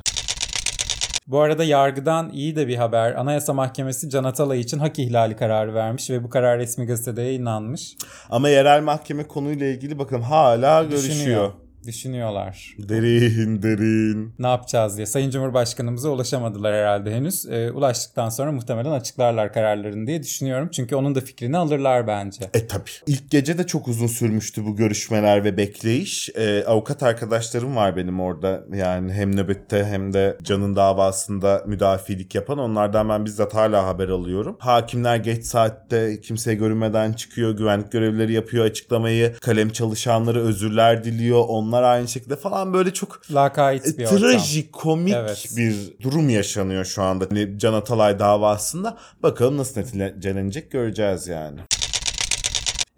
C: Bu arada yargıdan iyi de bir haber. Anayasa Mahkemesi Can Atalay için hak ihlali kararı vermiş ve bu karar resmi gazetede yayınlanmış.
D: Ama yerel mahkeme konuyla ilgili bakın hala görüşüyor.
C: Düşünüyor. Düşünüyorlar.
D: Derin derin.
C: Ne yapacağız diye. Sayın Cumhurbaşkanımıza ulaşamadılar herhalde henüz. Ee, ulaştıktan sonra muhtemelen açıklarlar kararlarını diye düşünüyorum. Çünkü onun da fikrini alırlar bence.
D: E tabi. İlk gece de çok uzun sürmüştü bu görüşmeler ve bekleyiş. E, avukat arkadaşlarım var benim orada. Yani hem nöbette hem de Can'ın davasında müdafilik yapan. Onlardan ben bizzat hala haber alıyorum. Hakimler geç saatte kimseye görünmeden çıkıyor. Güvenlik görevlileri yapıyor açıklamayı. Kalem çalışanları özürler diliyor. Onlar aynı şekilde falan böyle çok
C: Lakayt bir
D: trajikomik
C: Evet.
D: bir durum yaşanıyor şu anda. Hani Can Atalay davasında. Bakalım nasıl neticelenecek göreceğiz yani.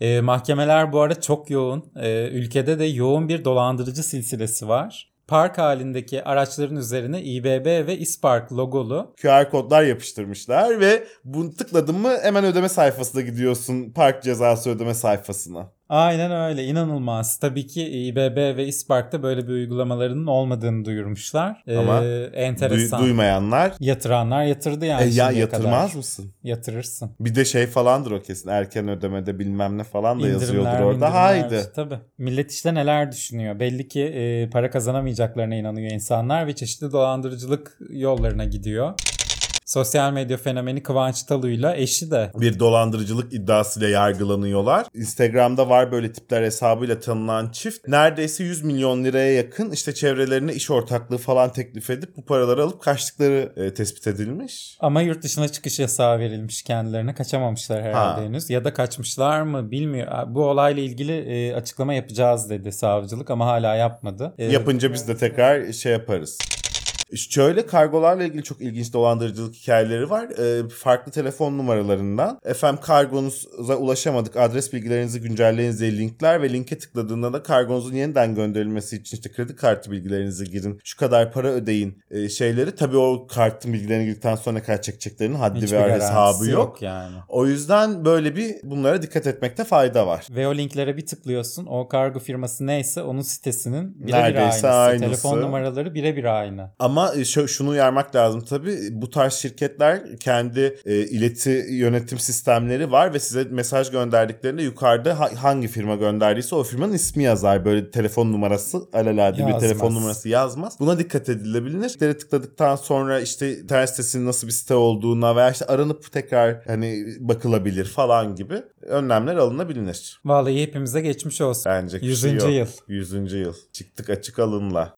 C: Ee, mahkemeler bu arada çok yoğun. Ee, ülkede de yoğun bir dolandırıcı silsilesi var. park halindeki araçların üzerine İBB ve İspark logolu
D: QR kodlar yapıştırmışlar ve bunu tıkladın mı hemen ödeme sayfasına gidiyorsun. Park cezası ödeme sayfasına.
C: Aynen öyle inanılmaz. Tabii ki İBB ve İspark'ta böyle bir uygulamalarının olmadığını duyurmuşlar.
D: Ama
C: ee, enteresan.
D: duymayanlar
C: Yatıranlar yatırdı yani
D: e, ya yatırmaz
C: kadar.
D: mısın?
C: Yatırırsın.
D: Bir de şey falandır o kesin. Erken ödemede bilmem ne falan da yazıyordur
C: İndirimler,
D: orada.
C: indirimler.
D: Haydi.
C: Tabii. Millet işte neler düşünüyor. Belli ki e, para kazanamayacaklarına inanıyor insanlar ve çeşitli dolandırıcılık yollarına gidiyor. Sosyal medya fenomeni Kıvanç Talu'yla eşi de
D: bir dolandırıcılık iddiasıyla yargılanıyorlar. Instagram'da var böyle tipler hesabıyla tanınan çift. Neredeyse 100 milyon liraya yakın işte çevrelerine iş ortaklığı falan teklif edip bu paraları alıp kaçtıkları e, tespit edilmiş.
C: ama yurt dışına çıkış yasağı verilmiş kendilerine. Kaçamamışlar herhalde
D: Ha.
C: henüz. Ya da kaçmışlar mı bilmiyor. Bu olayla ilgili e, açıklama yapacağız dedi savcılık ama hala yapmadı. E,
D: Yapınca biz de tekrar şey yaparız. Şöyle kargolarla ilgili çok ilginç dolandırıcılık hikayeleri var. Ee, farklı telefon numaralarından. Efendim kargonuza ulaşamadık. Adres bilgilerinizi güncelleyiniz diye linkler ve linke tıkladığında da kargonuzun yeniden gönderilmesi için işte kredi kartı bilgilerinizi girin. Şu kadar para ödeyin e, şeyleri. Tabii o kartın bilgilerini girdikten sonra kadar çekeceklerinin haddi
C: hiçbir
D: ve hesabı yok.
C: yani.
D: O yüzden böyle bir bunlara dikkat etmekte fayda var.
C: Ve o linklere bir tıklıyorsun. O kargo firması neyse onun sitesinin birebir aynısı.
D: aynısı.
C: Telefon numaraları birebir aynı.
D: Ama şu, şunu uyarmak lazım tabii. Bu tarz şirketler kendi e, ileti yönetim sistemleri var ve size mesaj gönderdiklerinde yukarıda ha- hangi firma gönderdiyse o firmanın ismi yazar. Böyle telefon numarası alelade bir
C: Yazmaz.
D: telefon numarası yazmaz. Buna dikkat edilebilir. Linkleri tıkladıktan sonra işte internet sitesinin nasıl bir site olduğuna veya işte aranıp tekrar hani bakılabilir falan gibi önlemler alınabilir.
C: Vallahi hepimize geçmiş olsun.
D: Bence
C: 100.
D: şey yok.
C: yıl.
D: 100. yıl. Çıktık açık alınla.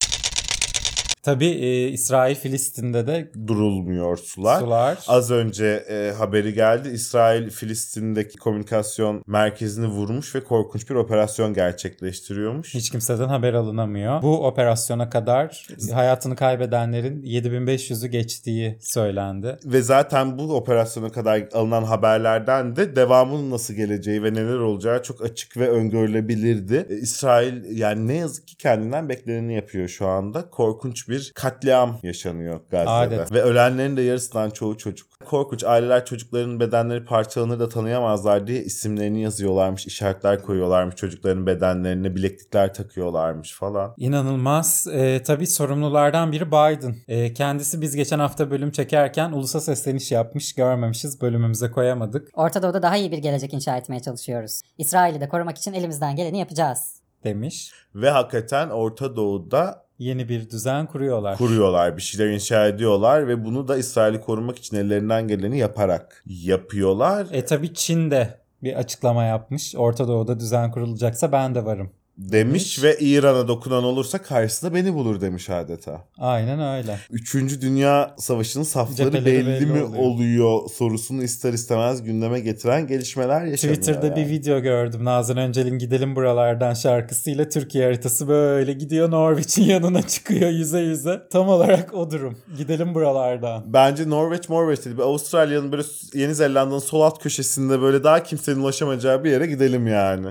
C: Tabii e, İsrail Filistin'de de
D: Durulmuyor sular.
C: sular.
D: Az önce e, haberi geldi. İsrail Filistin'deki komünikasyon merkezini vurmuş ve korkunç bir operasyon gerçekleştiriyormuş.
C: Hiç kimseden haber alınamıyor. Bu operasyona kadar hayatını kaybedenlerin 7500'ü geçtiği söylendi.
D: Ve zaten bu operasyona kadar alınan haberlerden de devamının nasıl geleceği ve neler olacağı çok açık ve öngörülebilirdi. E, İsrail yani ne yazık ki kendinden bekleneni yapıyor şu anda. Korkunç bir katliam yaşanıyor Gazze'de.
C: Adet.
D: Ve ölenlerin de yarısından çoğu çocuk. Korkunç aileler çocuklarının bedenleri parçalanır da tanıyamazlar diye isimlerini yazıyorlarmış, işaretler koyuyorlarmış çocukların bedenlerine, bileklikler takıyorlarmış falan.
C: İnanılmaz. E, tabii sorumlulardan biri Biden. E, kendisi biz geçen hafta bölüm çekerken ulusa sesleniş yapmış. Görmemişiz. Bölümümüze koyamadık
A: Orta Doğu'da daha iyi bir gelecek inşa etmeye çalışıyoruz. İsrail'i de korumak için elimizden geleni yapacağız.
C: demiş.
D: Ve hakikaten Orta Doğu'da
C: Yeni bir düzen kuruyorlar.
D: kuruyorlar, bir şeyler inşa ediyorlar ve bunu da İsrail'i korumak için ellerinden geleni yaparak yapıyorlar.
C: E tabii Çin de bir açıklama yapmış. Orta Doğu'da düzen kurulacaksa ben de varım.
D: Demiş ve İran'a dokunan olursa karşısında beni bulur demiş adeta.
C: Aynen öyle.
D: Üçüncü Dünya Savaşı'nın safları belli,
C: belli
D: mi
C: oluyor.
D: oluyor. sorusunu ister istemez gündeme getiren gelişmeler yaşanıyor.
C: Twitter'da
D: yani.
C: bir video gördüm. Nazan Öncel'in Gidelim Buralardan şarkısıyla Türkiye haritası böyle gidiyor Norveç'in yanına çıkıyor yüze yüze. Tam olarak o durum. Gidelim buralardan.
D: Bence Norveç Morveç değil. Avustralya'nın böyle Yeni Zelanda'nın sol alt köşesinde böyle daha kimsenin ulaşamayacağı bir yere gidelim yani.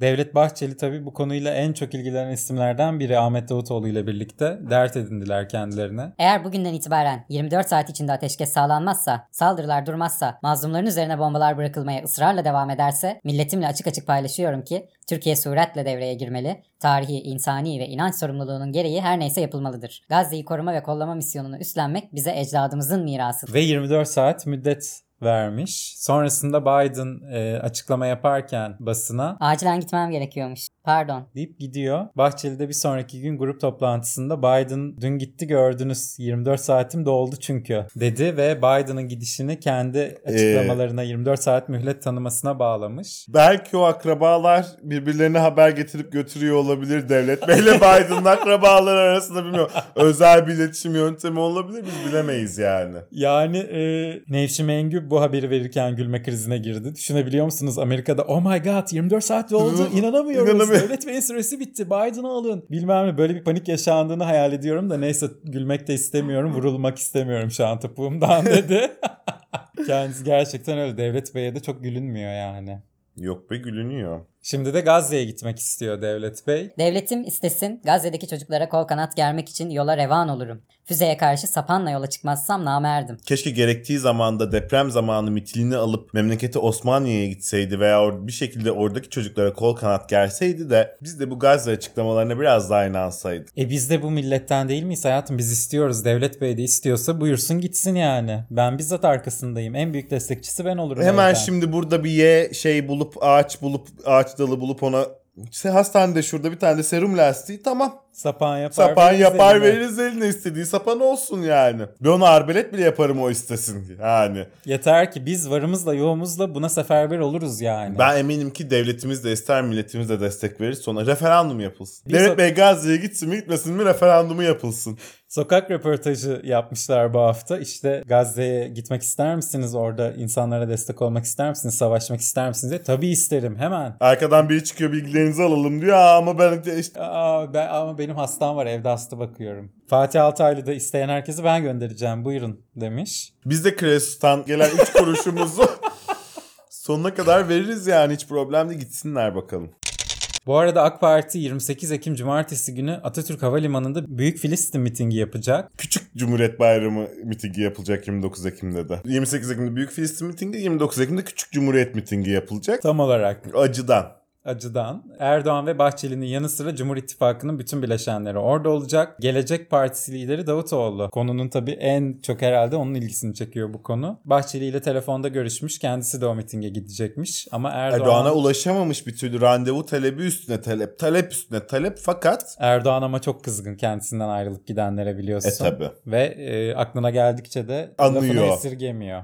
C: Devlet Bahçeli tabii bu konuyla en çok ilgilenen isimlerden biri Ahmet Davutoğlu ile birlikte dert edindiler kendilerine.
A: Eğer bugünden itibaren 24 saat içinde ateşkes sağlanmazsa, saldırılar durmazsa, mazlumların üzerine bombalar bırakılmaya ısrarla devam ederse, milletimle açık açık paylaşıyorum ki Türkiye suretle devreye girmeli, tarihi, insani ve inanç sorumluluğunun gereği her neyse yapılmalıdır. Gazze'yi koruma ve kollama misyonunu üstlenmek bize ecdadımızın mirasıdır.
C: Ve 24 saat müddet vermiş. Sonrasında Biden e, açıklama yaparken basına
A: Acilen gitmem gerekiyormuş. Pardon.
C: deyip gidiyor. Bahçeli de bir sonraki gün grup toplantısında Biden dün gitti gördünüz 24 saatim doldu çünkü dedi ve Biden'ın gidişini kendi açıklamalarına 24 saat mühlet tanımasına bağlamış.
D: Belki o akrabalar birbirlerine haber getirip götürüyor olabilir devlet. Beyle Biden'ın akrabaları arasında bilmiyorum. Özel bir iletişim yöntemi olabilir biz bilemeyiz yani.
C: Yani e, Nevşin Mengü bu haberi verirken gülme krizine girdi. Düşünebiliyor musunuz Amerika'da oh my god 24 saat doldu inanamıyoruz.
D: İnanamıyorum.
C: Devlet Bey'in süresi bitti Biden'ı alın. Bilmem ne böyle bir panik yaşandığını hayal ediyorum da neyse gülmek de istemiyorum vurulmak istemiyorum şu an topuğumdan dedi. Kendisi gerçekten öyle Devlet Bey'e de çok gülünmüyor yani.
D: Yok be gülünüyor.
C: Şimdi de Gazze'ye gitmek istiyor Devlet Bey.
A: Devletim istesin Gazze'deki çocuklara kol kanat germek için yola revan olurum. Füzeye karşı sapanla yola çıkmazsam namerdim.
D: Keşke gerektiği zamanda deprem zamanı mitilini alıp memleketi Osmaniye'ye gitseydi veya or- bir şekilde oradaki çocuklara kol kanat gerseydi de biz de bu Gazze açıklamalarına biraz daha inansaydık.
C: E biz de bu milletten değil miyiz hayatım? Biz istiyoruz. Devlet Bey de istiyorsa buyursun gitsin yani. Ben bizzat arkasındayım. En büyük destekçisi ben olurum.
D: Hemen
C: evden.
D: şimdi burada bir ye şey bulup ağaç bulup ağaç dalı bulup ona işte hastanede şurada bir tane de serum lastiği tamam.
C: Sapan yapar.
D: Sapan
C: veririz
D: yapar
C: eline.
D: veririz eline istediği sapan olsun yani. Ben ona arbelet bile yaparım o istesin yani.
C: Yeter ki biz varımızla yoğumuzla buna seferber oluruz yani.
D: Ben eminim ki devletimiz de ister milletimiz de destek verir sonra referandum yapılsın.
C: Bir
D: Devlet
C: so-
D: Bey Gazze'ye gitsin mi gitmesin mi referandumu yapılsın.
C: Sokak röportajı yapmışlar bu hafta. İşte Gazze'ye gitmek ister misiniz? Orada insanlara destek olmak ister misiniz? Savaşmak ister misiniz? diye. Tabii isterim hemen.
D: Arkadan biri çıkıyor bilgilerinizi alalım diyor Aa, ama ben de işte
C: Aa, ben, ama benim hastam var evde hasta bakıyorum. Fatih Altaylı da isteyen herkesi ben göndereceğim buyurun demiş.
D: biz de Kresus'tan gelen 3 kuruşumuzu sonuna kadar veririz yani hiç problem değil gitsinler bakalım.
C: Bu arada AK Parti 28 Ekim Cumartesi günü Atatürk Havalimanı'nda Büyük Filistin mitingi yapacak.
D: Küçük Cumhuriyet Bayramı mitingi yapılacak 29 Ekim'de de. 28 Ekim'de Büyük Filistin mitingi, 29 Ekim'de Küçük Cumhuriyet mitingi yapılacak.
C: Tam olarak
D: Acıdan.
C: Acıdan. Erdoğan ve Bahçeli'nin yanı sıra Cumhur İttifakı'nın bütün bileşenleri orada olacak. Gelecek Partisi lideri Davutoğlu. Konunun tabii en çok herhalde onun ilgisini çekiyor bu konu. Bahçeli ile telefonda görüşmüş. Kendisi de o mitinge gidecekmiş. Ama Erdoğan...
D: Erdoğan'a ulaşamamış bir türlü randevu talebi üstüne talep, talep üstüne talep fakat
C: Erdoğan ama çok kızgın kendisinden ayrılıp gidenlere biliyorsun.
D: E tabi.
C: Ve e, aklına geldikçe de
D: Anlıyor.
C: lafını esirgemiyor.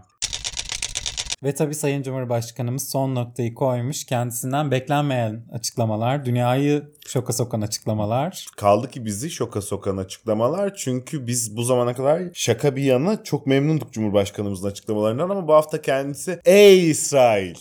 C: Ve tabii Sayın Cumhurbaşkanımız son noktayı koymuş. Kendisinden beklenmeyen açıklamalar, dünyayı şoka sokan açıklamalar.
D: Kaldı ki bizi şoka sokan açıklamalar. Çünkü biz bu zamana kadar şaka bir yana çok memnunduk Cumhurbaşkanımızın açıklamalarından ama bu hafta kendisi Ey İsrail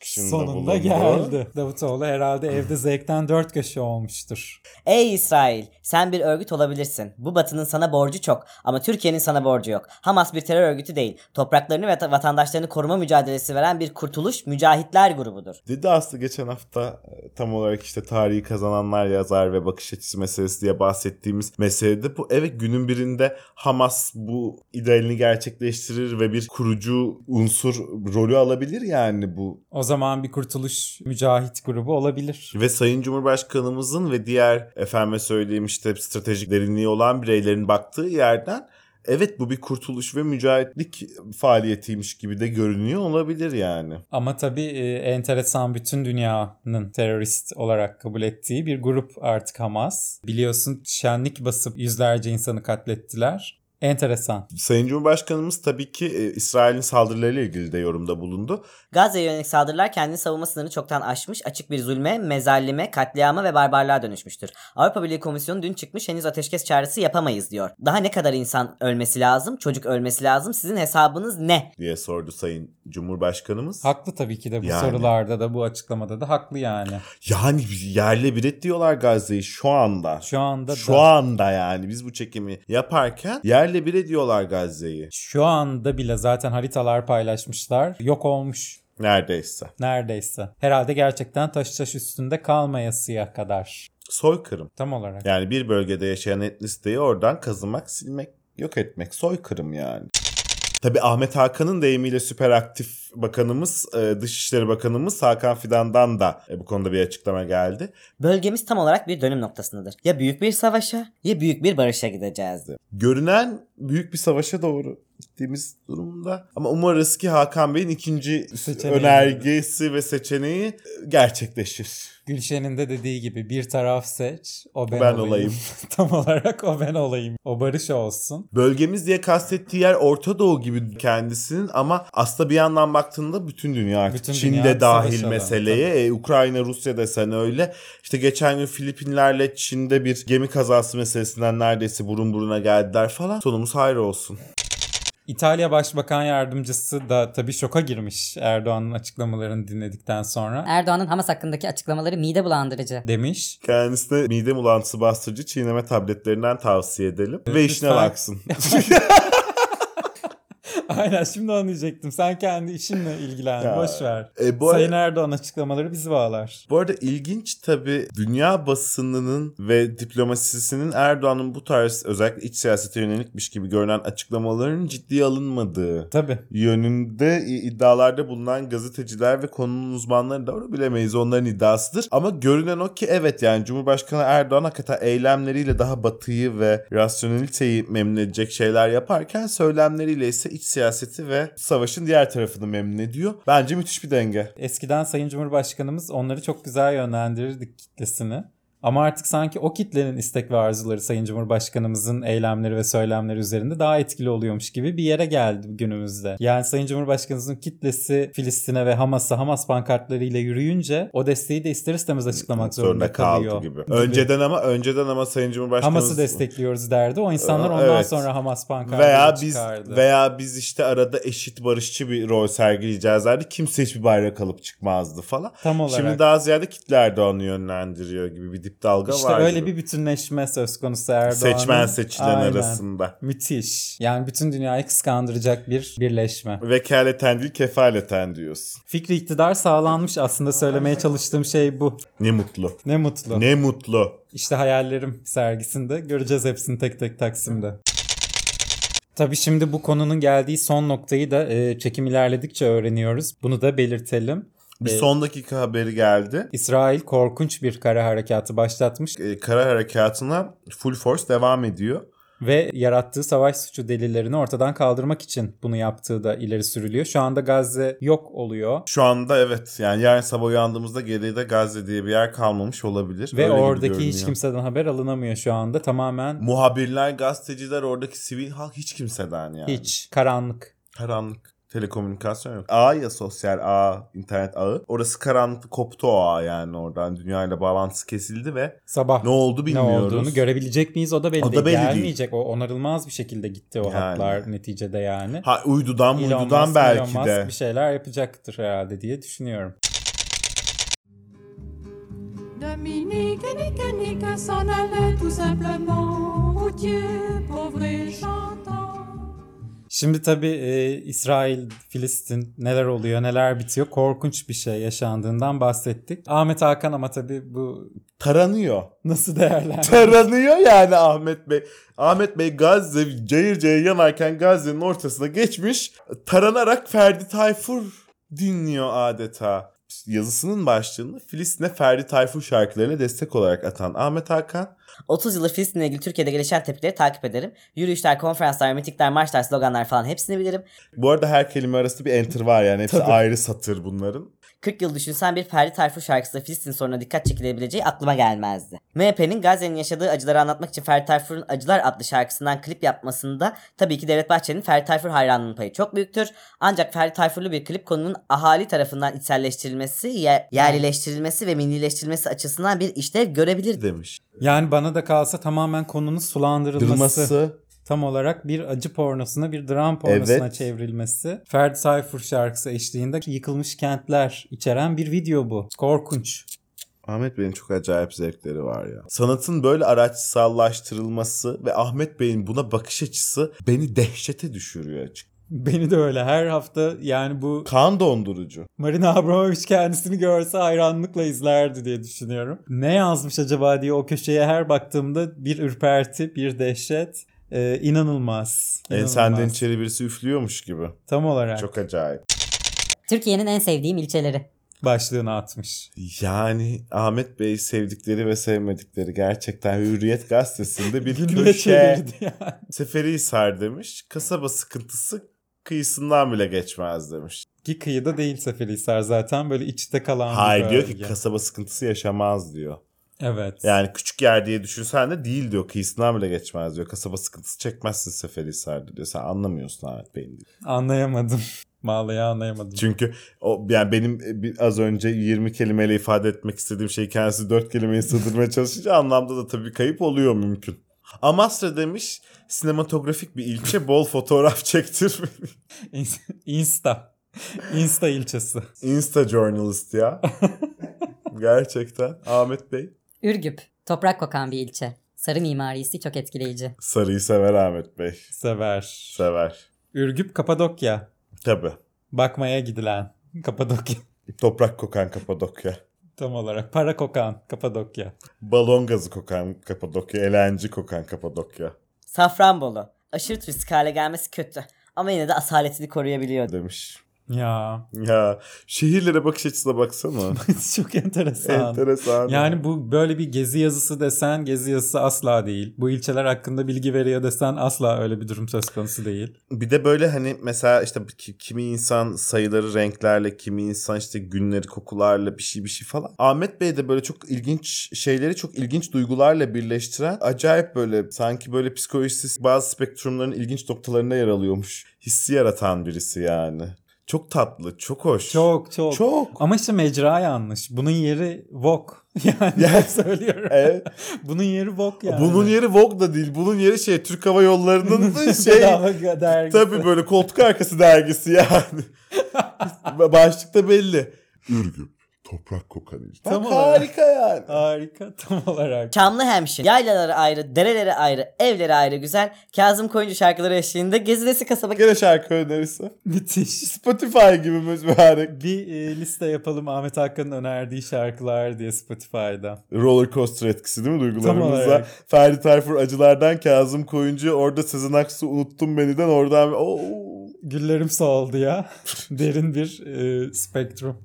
D: çıkışında
C: Sonunda
D: bulundu.
C: geldi. Davutoğlu herhalde evde zevkten dört köşe olmuştur.
E: Ey İsrail, sen bir örgüt olabilirsin. Bu batının sana borcu çok ama Türkiye'nin sana borcu yok. Hamas bir terör örgütü değil. Topraklarını ve ta- vatandaşlarını koruma mücadelesi veren bir kurtuluş mücahitler grubudur.
D: Dedi aslında geçen hafta e, tam olarak işte tarihi kazananlar yazar ve bakış açısı meselesi diye bahsettiğimiz meselede bu evet günün birinde Hamas bu idealini gerçekleştirir ve bir kurucu unsur rolü alabilir yani bu
C: O zaman bir kurtuluş mücahit grubu olabilir.
D: Ve Sayın Cumhurbaşkanımızın ve diğer efendime söyleyeyim işte stratejik derinliği olan bireylerin baktığı yerden evet bu bir kurtuluş ve mücahitlik faaliyetiymiş gibi de görünüyor olabilir yani.
C: Ama tabii e, enteresan bütün dünyanın terörist olarak kabul ettiği bir grup artık Hamas. Biliyorsun şenlik basıp yüzlerce insanı katlettiler. Enteresan.
D: Sayın Cumhurbaşkanımız tabii ki e, İsrail'in saldırılarıyla ilgili de yorumda bulundu.
E: Gazze'ye yönelik saldırılar kendini savunma sınırını çoktan aşmış, açık bir zulme, mezallime, katliama ve barbarlığa dönüşmüştür. Avrupa Birliği Komisyonu dün çıkmış henüz ateşkes çağrısı yapamayız diyor. Daha ne kadar insan ölmesi lazım, çocuk ölmesi lazım, sizin hesabınız ne?
D: diye sordu Sayın Cumhurbaşkanımız.
C: Haklı tabii ki de bu
D: Yani.
C: sorularda da bu açıklamada da haklı yani.
D: Yani yerle bir et diyorlar Gazze'yi şu anda.
C: Şu anda
D: Şu
C: da
D: anda yani biz bu çekimi yaparken yerle bir ediyorlar Gazze'yi.
C: şu anda bile zaten haritalar paylaşmışlar. Yok olmuş
D: Neredeyse.
C: neredeyse. Herhalde gerçekten taş taş üstünde kalmayasıya kadar.
D: Soykırım.
C: Tam olarak.
D: Yani bir bölgede yaşayan etnisiteyi oradan kazımak, silmek, yok etmek. Soykırım yani. Tabii Ahmet Hakan'ın deyimiyle süper aktif bakanımız, e, Dışişleri Bakanımız Hakan Fidan'dan da e, bu konuda bir açıklama geldi.
E: Bölgemiz tam olarak bir dönüm noktasındadır. Ya büyük bir savaşa ya büyük bir barışa gideceğiz.
D: Görünen büyük bir savaşa doğru gittiğimiz durumda. Ama umarız ki Hakan Bey'in ikinci
C: Seçeneği.
D: önergesi ve seçeneği e, gerçekleşir.
C: Gülşen'in de dediği gibi bir taraf seç, o ben,
D: Ben
C: olayım.
D: olayım.
C: Tam olarak o ben olayım. O barış olsun.
D: Bölgemiz diye kastettiği yer Orta Doğu gibi kendisinin ama aslında bir yandan baktığında bütün dünya artık
C: Bütün
D: Çin
C: dünya
D: de dahil meseleye. E, Ukrayna, Rusya desen öyle. İşte geçen gün Filipinlerle Çin'de bir gemi kazası meselesinden neredeyse burun buruna geldiler falan. Sonumuz hayır olsun.
C: İtalya Başbakan Yardımcısı da tabii şoka girmiş Erdoğan'ın açıklamalarını dinledikten sonra.
A: Erdoğan'ın Hamas hakkındaki açıklamaları mide bulandırıcı.
C: Demiş.
D: Kendisine mide bulantısı bastırıcı çiğneme tabletlerinden tavsiye edelim. Ve işine
C: Lütfen.
D: baksın.
C: Aynen şimdi onu diyecektim. Sen kendi işinle ilgilen.
D: Ya.
C: Boş ver.
D: E, bu
C: Sayın
D: arada-
C: Erdoğan açıklamaları bizi bağlar.
D: Bu arada ilginç tabii dünya basınının ve diplomasisinin Erdoğan'ın bu tarz özellikle iç siyasete yönelikmiş gibi görünen açıklamaların ciddiye alınmadığı
C: Tabii.
D: yönünde iddialarda bulunan gazeteciler ve konunun uzmanları da onu bilemeyiz onların iddiasıdır. Ama görünen o ki evet yani Cumhurbaşkanı Erdoğan hakikaten eylemleriyle daha batıyı ve rasyoneliteyi memnun edecek şeyler yaparken söylemleriyle ise iç siyaseti ve savaşın diğer tarafını memnun ediyor. Bence müthiş bir denge.
C: Eskiden Sayın Cumhurbaşkanımız onları çok güzel yönlendirirdi kitlesini. Ama artık sanki o kitlenin istek ve arzuları Sayın Cumhurbaşkanımızın eylemleri ve söylemleri üzerinde daha etkili oluyormuş gibi bir yere geldi günümüzde. Yani Sayın Cumhurbaşkanımızın kitlesi Filistin'e ve Hamas'a Hamas pankartlarıyla yürüyünce o desteği de ister istemez açıklamak zorunda, kalıyor.
D: gibi. Önceden ama önceden ama Sayın Cumhurbaşkanı
C: Hamas'ı destekliyoruz derdi. O insanlar
D: Aa,
C: ondan
D: evet.
C: sonra Hamas pankartları
D: veya biz
C: çıkardı.
D: veya biz işte arada eşit barışçı bir rol sergileyeceğiz derdi. Kimse hiçbir bayrak alıp çıkmazdı falan.
C: Tam olarak.
D: Şimdi daha ziyade kitle Erdoğan'ı yönlendiriyor gibi bir dip dalga
C: İşte
D: var.
C: öyle
D: gibi.
C: bir bütünleşme söz konusu Erdoğan'ın.
D: seçmen seçilen
C: Aynen.
D: arasında.
C: Müthiş. Yani bütün dünyayı kıskandıracak bir birleşme.
D: Vekaleten değil kefaleten diyorsun.
C: Fikri iktidar sağlanmış aslında söylemeye çalıştığım şey bu.
D: Ne mutlu.
C: Ne mutlu.
D: Ne mutlu.
C: İşte hayallerim sergisinde göreceğiz hepsini tek tek Taksim'de. Tabii şimdi bu konunun geldiği son noktayı da e, çekim ilerledikçe öğreniyoruz. Bunu da belirtelim.
D: Bir
C: Ee,
D: son dakika haberi geldi.
C: İsrail korkunç bir kara harekatı başlatmış
D: Ee, kara harekatına full force devam ediyor.
C: ve yarattığı savaş suçu delillerini ortadan kaldırmak için bunu yaptığı da ileri sürülüyor. Şu anda Gazze yok oluyor.
D: Şu anda evet yani yarın sabah uyandığımızda geride Gazze diye bir yer kalmamış olabilir.
C: Ve
D: Öyle
C: oradaki hiç kimseden haber alınamıyor şu anda. Tamamen
D: Muhabirler, gazeteciler, oradaki sivil halk hiç kimseden yani.
C: hiç karanlık.
D: Karanlık. Telekomünikasyon yok. Ağ ya sosyal ağ, internet ağı. Orası karanlıkta koptu o ağ yani oradan. Dünyayla bağlantısı kesildi ve
C: Sabah
D: ne oldu
C: ne
D: bilmiyoruz.
C: olduğunu görebilecek miyiz o da belli,
D: O da
C: değil.
D: belli değil.
C: Gelmeyecek. O onarılmaz bir şekilde gitti o
D: Yani.
C: hatlar neticede yani.
D: Ha uydudan
C: Elon
D: uydudan
C: Musk,
D: belki
C: Elon Musk
D: de.
C: bir şeyler yapacaktır herhalde diye düşünüyorum.
H: Dominique, nique, nique s'en allait tout simplement. Routier, pauvre et chantant.
C: Şimdi tabii e, İsrail, Filistin neler oluyor, neler bitiyor. Korkunç bir şey yaşandığından bahsettik. Ahmet Hakan ama tabii bu
D: Taranıyor.
C: nasıl değerlendiriyor?
D: Taranıyor yani Ahmet Bey. Ahmet Bey Gazze cayır cayır yanarken Gazze'nin ortasına geçmiş. Taranarak Ferdi Tayfur dinliyor adeta. Yazısının başlığını Filistin'e Ferdi Tayfur şarkılarına destek olarak atan Ahmet Hakan
E: 30 yıldır Filistin'le ilgili Türkiye'de gelişen tepkileri takip ederim. Yürüyüşler, konferanslar, mitingler, marşlar, sloganlar falan hepsini bilirim.
D: Bu arada her kelime arasında bir enter var yani. Hepsi ayrı satır bunların.
E: 40 yıl düşünsen bir Ferdi Tayfur şarkısıyla Filistin sorununa dikkat çekilebileceği aklıma gelmezdi. MHP'nin Gazze'nin yaşadığı acıları anlatmak için Ferdi Tayfur'un Acılar adlı şarkısından klip yapmasında tabii ki Devlet Bahçeli'nin Ferdi Tayfur hayranlığının payı çok büyüktür. Ancak Ferdi Tayfurlu bir klip konunun ahali tarafından içselleştirilmesi, yer- yerlileştirilmesi ve millileştirilmesi açısından bir işlev görebilir.
D: Demiş.
C: Yani bana da kalsa tamamen konunun sulandırılması.
D: Dırması.
C: Tam olarak bir acı pornosuna, bir dram pornosuna
D: Evet.
C: çevrilmesi. Ferdi Tayfur şarkısı eşliğinde yıkılmış kentler içeren bir video bu. Korkunç.
D: Ahmet Bey'in çok acayip zevkleri var ya. Sanatın böyle araçsallaştırılması ve Ahmet Bey'in buna bakış açısı beni dehşete düşürüyor açık.
C: Beni de öyle her hafta yani bu
D: Kan dondurucu.
C: Marina Abramovic kendisini görse hayranlıkla izlerdi diye düşünüyorum. Ne yazmış acaba diye o köşeye her baktığımda bir ürperti, bir dehşet. Ee, inanılmaz. inanılmaz.
D: Ensenden içeri birisi üflüyormuş gibi.
C: Tam olarak
D: Çok acayip.
A: Türkiye'nin en sevdiğim ilçeleri.
C: başlığını atmış.
D: Yani Ahmet Bey sevdikleri ve sevmedikleri gerçekten Hürriyet gazetesinde bir köşe.
C: yani.
D: Seferihisar demiş. Kasaba sıkıntısı kıyısından bile geçmez demiş.
C: Ki kıyıda değil Seferihisar zaten böyle içte kalan bir
D: Hayır diyor ki kasaba sıkıntısı yaşamaz diyor.
C: Evet.
D: Yani küçük yer diye düşünsen de değil diyor. Kıyısından bile geçmez diyor. Kasaba sıkıntısı çekmezsin Seferihisar'da diyor. Sen anlamıyorsun Ahmet Bey'in diyor.
C: Anlayamadım. Vallahi anlayamadım.
D: Çünkü o yani benim e, az önce 20 kelimeyle ifade etmek istediğim şeyi kendisi 4 kelimeye sığdırmaya çalışınca anlamda da tabii kayıp oluyor mümkün. Amasra demiş sinematografik bir ilçe bol fotoğraf çektir.
C: Insta. Insta ilçesi.
D: Insta journalist ya. Gerçekten Ahmet Bey.
A: Ürgüp, toprak kokan bir ilçe. Sarı mimarisi çok etkileyici.
D: Sarıyı sever Ahmet Bey.
C: Sever.
D: Sever.
C: Ürgüp Kapadokya.
D: Tabii.
C: Bakmaya gidilen Kapadokya.
D: Toprak kokan Kapadokya.
C: Tam olarak. Para kokan Kapadokya.
D: Balon gazı kokan Kapadokya. Elenci kokan Kapadokya.
E: Safranbolu. Aşırı turistik hale gelmesi kötü. Ama yine de asaletini koruyabiliyor.
D: Demiş.
C: Ya
D: Ya şehirlere bakış açısına baksana.
C: çok enteresan.
D: Enteresan.
C: Yani bu böyle bir gezi yazısı desen gezi yazısı asla değil. Bu ilçeler hakkında bilgi veriyor desen asla öyle bir durum söz konusu değil.
D: Bir de böyle hani mesela işte ki- kimi insan sayıları renklerle, kimi insan işte günleri kokularla bir şey bir şey falan. Ahmet Bey de böyle çok ilginç şeyleri çok ilginç duygularla birleştiren acayip böyle sanki böyle psikolojisi bazı spektrumların ilginç noktalarında yer alıyormuş. Hissi yaratan birisi yani. Çok tatlı, çok hoş.
C: Çok çok.
D: Çok.
C: Ama işte mecra yanlış. Bunun yeri Vogue. Yani
D: Ya-
C: hep söylüyorum.
D: Evet.
C: Bunun yeri Vogue yani.
D: Bunun yeri Vogue da değil. Bunun yeri şey Türk Hava Yolları'nın şey
C: dergisi.
D: tabii böyle koltuk arkası dergisi yani. Başlıkta belli. Ürgüp, toprak kokan il.
C: Tam
D: Bak
C: olarak.
D: harika yani.
C: Harika tam olarak.
E: Çamlı hemşin. Yaylaları ayrı, dereleri ayrı, evleri ayrı güzel. Kazım Koyuncu şarkıları eşliğinde gezilesi kasaba
D: Gene şarkı önerisi.
C: Müthiş.
D: Spotify gibi mübarek.
C: Bir e, liste yapalım Ahmet Hakan'ın önerdiği şarkılar diye Spotify'da.
D: Roller coaster etkisi değil mi duygularımıza?
C: olarak.
D: Ferdi Tayfur acılardan Kazım Koyuncu orada Sezen Aksu unuttum beni'den oradan Oo.
C: Güllerim soldu ya. Derin bir e, spektrum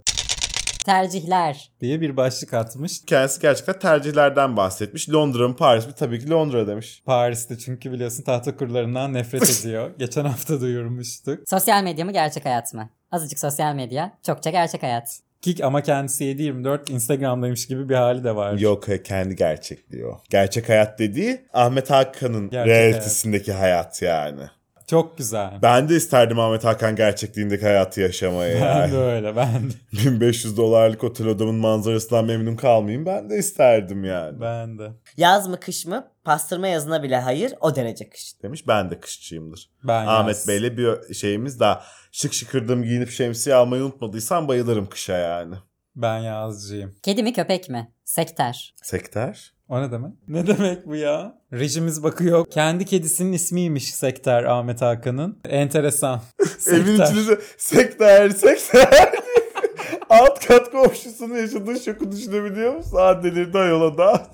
A: Tercihler.
C: diye bir başlık atmış.
D: Kendisi gerçekten tercihlerden bahsetmiş. Londra mı Paris mi? Tabii ki Londra demiş.
C: Paris'te çünkü biliyorsun tahta kurlarından nefret ediyor. Geçen hafta duyurmuştuk.
A: Sosyal medya mı gerçek hayat mı? Azıcık sosyal medya, çokça gerçek hayat.
C: Kik ama kendisi 7-24 Instagram'daymış gibi bir hali de var.
D: Yok kendi gerçekliği o. Gerçek hayat dediği Ahmet Hakan'ın
C: Gerçek
D: realitesindeki hayat. yani.
C: Çok güzel.
D: Ben de isterdim Ahmet Hakan gerçekliğindeki hayatı yaşamayı
C: Ben
D: yani.
C: de öyle ben de.
D: 1500 dolarlık otel odamın manzarasından memnun kalmayayım. Ben de isterdim yani.
C: Ben de.
E: Yaz mı kış mı? Pastırma yazına bile hayır o derece kış.
D: Demiş ben de kışçıyımdır.
C: Ben
D: Ahmet
C: yaz.
D: Bey'le bir şeyimiz daha şık şıkırdım giyinip şemsiye almayı unutmadıysan bayılırım kışa yani.
C: Ben yazcıyım.
A: Kedi mi köpek mi? Sekter.
D: Sekter.
C: O ne demek? Ne demek bu ya? Rejimiz bakıyor. Kendi kedisinin ismiymiş Sekter Ahmet Hakan'ın. Enteresan.
D: Evin içinde sekter sekter. Alt kat komşusunun yaşadığı şoku düşünebiliyor musun? Aa delirdi ayola da.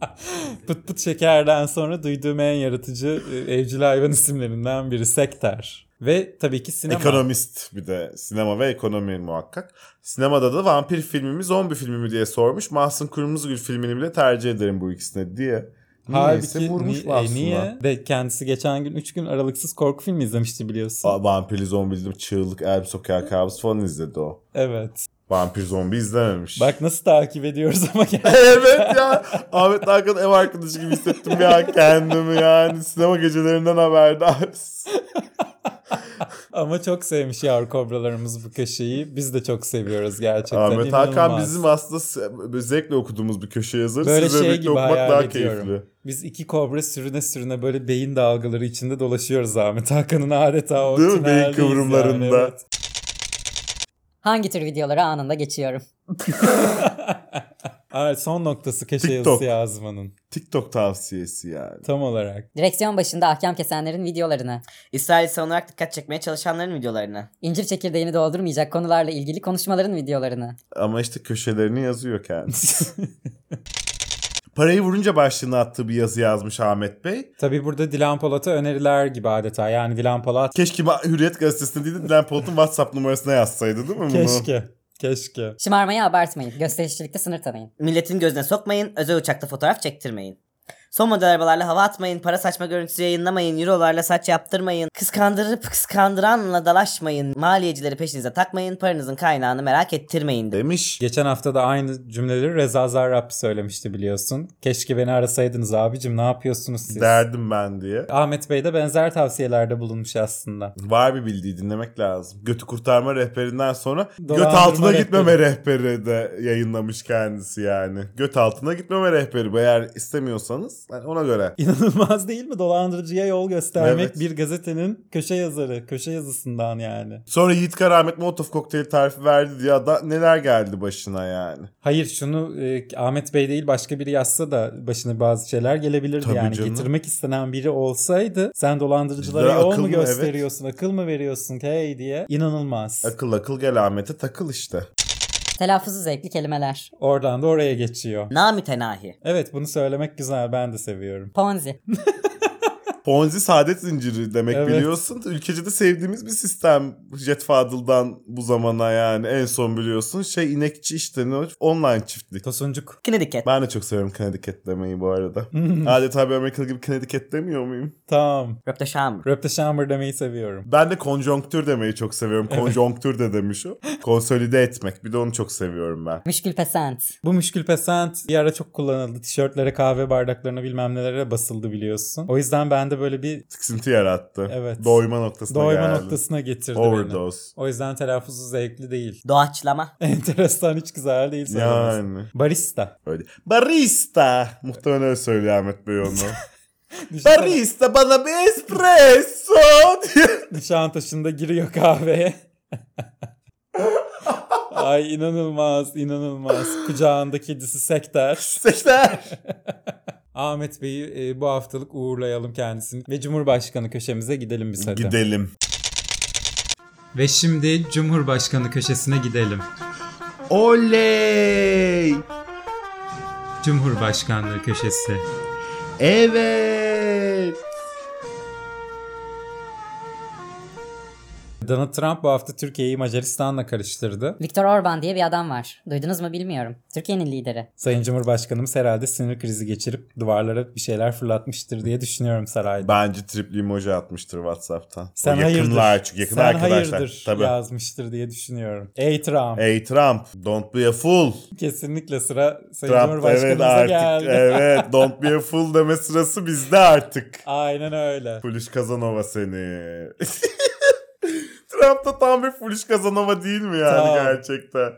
C: Pıt pıt şekerden sonra duyduğum en yaratıcı e, evcil hayvan isimlerinden biri Sekter. Ve tabii ki sinema.
D: Ekonomist bir de sinema ve ekonomi muhakkak. Sinemada da vampir filmi mi zombi filmi mi diye sormuş. Mahsun Kırmızıgül filmini bile tercih ederim bu ikisine diye. Niyeyse
C: Halbuki
D: vurmuş
C: ni- e, niye? Ve kendisi geçen gün 3 gün aralıksız korku filmi izlemişti biliyorsun.
D: Aa, Vampirli zombili çığlık Elm Sokak Kabus falan izledi o.
C: Evet.
D: Vampir zombi izlememiş.
C: Bak nasıl takip ediyoruz ama gel-
D: evet ya. Ahmet Hakan ev arkadaşı gibi hissettim ya kendimi yani. Sinema gecelerinden haberdarız.
C: ama çok sevmiş yavru kobralarımız bu köşeyi. Biz de çok seviyoruz gerçekten.
D: Ahmet Hakan
C: İnanılmaz.
D: bizim aslında zevkle okuduğumuz bir köşe yazarı.
C: Böyle
D: Sizle
C: şey gibi
D: okumak daha
C: ediyorum.
D: keyifli.
C: Biz iki kobra sürüne sürüne böyle beyin dalgaları içinde dolaşıyoruz Ahmet Hakan'ın adeta o
D: Değil mi? Beyin kıvrımlarında.
C: yani, evet.
A: Hangi tür videoları anında geçiyorum?
C: Evet, son noktası köşe
D: TikTok.
C: yazısı yazmanın.
D: TikTok tavsiyesi yani.
C: Tam olarak.
A: Direksiyon başında ahkam kesenlerin videolarını.
E: İsrail'i savunarak dikkat çekmeye çalışanların videolarını.
A: İncir çekirdeğini doldurmayacak konularla ilgili konuşmaların videolarını.
D: Ama işte köşelerini yazıyor kendisi. Parayı vurunca başlığına attığı bir yazı yazmış Ahmet Bey.
C: Tabii burada Dilan Polat'a öneriler gibi adeta. Yani Dilan Polat
D: Keşke Hürriyet gazetesinde değil de Dilan Polat'ın WhatsApp numarasına yazsaydı değil mi bunu?
C: keşke. Keşke.
A: Şımarmayı abartmayın. Gösterişçilikte sınır tanıyın.
E: Milletin gözüne sokmayın, özel uçakta fotoğraf çektirmeyin. Son model arabalarla hava atmayın, para saçma görüntüsü yayınlamayın, eurolarla saç yaptırmayın, kıskandırıp kıskandıranla dalaşmayın, maliyecileri peşinize takmayın, paranızın kaynağını merak ettirmeyin de.
D: Demiş.
C: Geçen hafta da aynı cümleleri Reza Zarrab söylemişti biliyorsun. Keşke beni arasaydınız abicim ne yapıyorsunuz siz?
D: Derdim ben diye.
C: Ahmet Bey de benzer tavsiyelerde bulunmuş aslında.
D: Var bir bildiği dinlemek lazım. Götü kurtarma rehberinden sonra göt
C: Dolandırma
D: altına
C: rehberi.
D: gitmeme rehberi de yayınlamış kendisi yani. Göt altına gitmeme rehberi. Bu Eğer istemiyorsanız Hani ona göre.
C: İnanılmaz değil mi? Dolandırıcıya yol göstermek
D: Evet.
C: bir gazetenin köşe yazarı. Köşe yazısından yani.
D: Sonra Yiğit Karamet Molotov kokteyli tarifi verdi diye da neler geldi başına yani.
C: Hayır şunu e, Ahmet Bey değil başka biri yazsa da başına bazı şeyler gelebilirdi
D: Tabii
C: yani.
D: canım.
C: Getirmek istenen biri olsaydı sen dolandırıcılara
D: Bizlere
C: yol mu gösteriyorsun, akıl mı veriyorsun hey diye. İnanılmaz.
D: Akıl akıl gel Ahmet'e takıl işte.
A: Telaffuzu zevkli kelimeler.
C: Oradan da oraya geçiyor.
E: Namütenahi.
C: Evet bunu söylemek güzel ben de seviyorum.
A: Ponzi.
D: Ponzi saadet zinciri demek
C: Evet.
D: biliyorsun. Ülkece de sevdiğimiz bir sistem. Jet Fadıl'dan bu zamana yani en son biliyorsun. Şey inekçi işte ne? Online çiftlik.
C: Tosuncuk.
E: Connecticut.
D: Ben de çok seviyorum Connecticut demeyi bu arada. Adeta bir Amerikalı gibi Connecticut demiyor muyum?
C: tamam.
E: Röpteşamr.
C: Röpteşamber demeyi seviyorum.
D: Ben de konjonktür demeyi çok seviyorum. Konjonktür de demiş o. Konsolide etmek. Bir de onu çok seviyorum ben.
A: Müşkül pesent.
C: Bu müşkül pesent bir ara çok kullanıldı. Tişörtlere, kahve bardaklarına bilmem nelere basıldı biliyorsun. O yüzden ben de böyle bir
D: Sıkıntı yarattı.
C: Evet.
D: Doyma noktasına
C: doyma
D: geldi.
C: noktasına getirdi beni.
D: Overdose.
C: O yüzden telaffuzu zevkli değil.
E: Doğaçlama.
C: Enteresan hiç güzel değil söylemesi.
D: Yani.
C: Barista.
D: Öyle. Barista. Muhtemelen öyle söylüyor Ahmet Bey onu. Barista bana bir espresso.
C: Nişantaşı'nda giriyor kahveye. Ay inanılmaz inanılmaz. Kucağında kedisi Sekter.
D: Sekter.
C: Ahmet Bey'i e, bu haftalık uğurlayalım kendisini. Ve Cumhurbaşkanı köşemize gidelim biz hadi.
D: Gidelim.
C: Ve şimdi Cumhurbaşkanı köşesine gidelim.
D: Oley.
C: Cumhurbaşkanlığı köşesi.
D: Evet.
C: Donald Trump bu hafta Türkiye'yi Macaristan'la karıştırdı.
A: Viktor Orban diye bir adam var. Duydunuz mu bilmiyorum. Türkiye'nin lideri.
C: Sayın Cumhurbaşkanımız herhalde sinir krizi geçirip duvarlara bir şeyler fırlatmıştır diye düşünüyorum sarayda.
D: Bence tripli emoji atmıştır Whatsapp'tan.
C: Sen
D: o yakınlar
C: hayırdır.
D: çünkü yakın
C: Sen
D: arkadaşlar.
C: hayırdır
D: Tabii.
C: yazmıştır diye düşünüyorum. Ey Trump.
D: Hey Trump, don't be a fool.
C: Kesinlikle sıra Sayın
D: Trump evet
C: Cumhurbaşkanımıza
D: artık
C: geldi.
D: evet don't be a fool deme sırası bizde artık.
C: Aynen öyle.
D: Fuliş Kazanova seni. Da tam bir Fuliş Kazanova değil mi yani
C: Tamam.
D: gerçekten?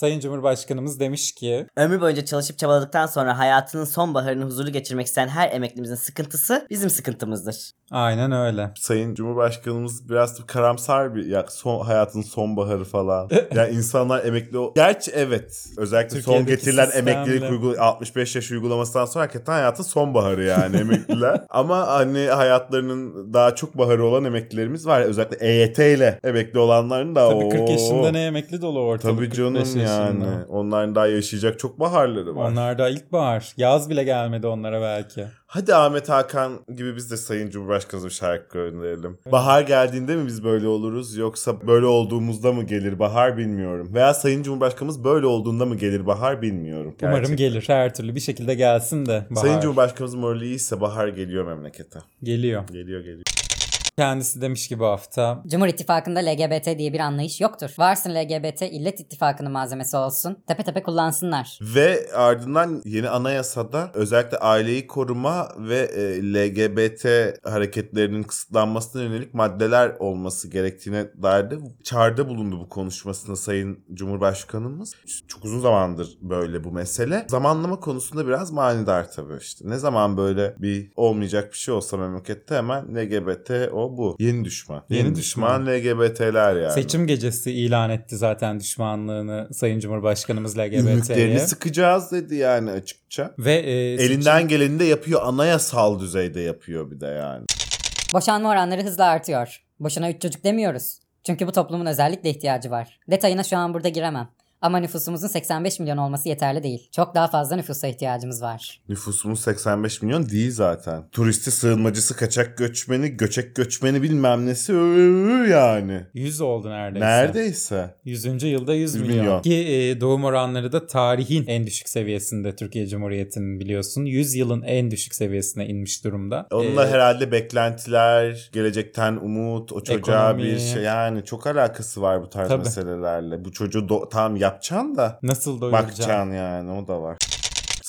C: Sayın Cumhurbaşkanımız demiş ki
E: Ömür boyunca çalışıp çabaladıktan sonra hayatının sonbaharını huzurlu geçirmek isteyen her emeklimizin sıkıntısı bizim sıkıntımızdır.
C: aynen öyle.
D: Sayın Cumhurbaşkanımız biraz da karamsar bir ya son, hayatın sonbaharı falan. ya insanlar emekli ol... Gerçi evet. Özellikle son
C: Türkiye'deki
D: getirilen
C: sistemle.
D: emeklilik uygul 65 yaş uygulamasından sonra hakikaten hayatın sonbaharı yani emekliler. Ama hani hayatlarının daha çok baharı olan emeklilerimiz var. Özellikle EYT ile emekli olanların da
C: Tabii 40
D: oo.
C: yaşında ne emekli dolu ortalık.
D: Tabii
C: 45
D: canım
C: yaşında.
D: Yani. Onların daha yaşayacak çok baharları var.
C: Onlar da ilkbahar. Yaz bile gelmedi onlara belki.
D: Hadi Ahmet Hakan gibi biz de Sayın Cumhurbaşkanımıza şarkı gönderelim. Bahar geldiğinde mi biz böyle oluruz yoksa böyle olduğumuzda mı gelir bahar bilmiyorum. Veya Sayın Cumhurbaşkanımız böyle olduğunda mı gelir bahar bilmiyorum.
C: Umarım
D: Gerçekten.
C: gelir her türlü bir şekilde gelsin de bahar.
D: Sayın Cumhurbaşkanımız morali iyiyse bahar geliyor memlekete.
C: Geliyor.
D: Geliyor geliyor.
C: Kendisi demiş ki bu hafta
A: Cumhur İttifakı'nda LGBT diye bir anlayış yoktur. Varsın LGBT illet ittifakının malzemesi olsun. Tepe tepe kullansınlar.
D: Ve ardından yeni anayasada özellikle aileyi koruma ve e, LGBT hareketlerinin kısıtlanmasına yönelik maddeler olması gerektiğine dair de çağrıda bulundu bu konuşmasında Sayın Cumhurbaşkanımız. Çok uzun zamandır böyle bu mesele. Zamanlama konusunda biraz manidar tabii işte. Ne zaman böyle bir olmayacak bir şey olsa memlekette hemen LGBT o bu. Yeni düşman. Yeni,
C: Yeni
D: düşman, LGBT'ler yani.
C: seçim gecesi ilan etti zaten düşmanlığını Sayın Cumhurbaşkanımız
D: Ümüklerini
C: LGBT'ye.
D: sıkacağız dedi yani açıkça.
C: Ve e,
D: Elinden
C: seçim-
D: geleni de yapıyor. Anayasal düzeyde yapıyor bir de yani.
A: Boşanma oranları hızla artıyor. Boşuna 3 çocuk demiyoruz. Çünkü bu toplumun özellikle ihtiyacı var. Detayına şu an burada giremem. Ama nüfusumuzun 85 milyon olması yeterli değil. Çok daha fazla nüfusa ihtiyacımız var.
D: Nüfusumuz 85 milyon değil zaten. Turisti, sığınmacısı, kaçak göçmeni, göçek göçmeni bilmem nesi yani.
C: 100 oldu neredeyse.
D: Neredeyse.
C: 100. yılda 100
D: 100
C: milyon.
D: milyon.
C: Ki e, doğum oranları da tarihin en düşük seviyesinde Türkiye Cumhuriyeti'nin biliyorsun. 100 yılın en düşük seviyesine inmiş durumda.
D: Onunla
C: E,
D: herhalde beklentiler, gelecekten umut, o çocuğa
C: Ekonomi.
D: bir şey yani çok alakası var bu tarz
C: Tabii.
D: meselelerle. Bu çocuğu do- tam yapacaksın da
C: Nasıl doyuracaksın?
D: bakacaksın yani o da var.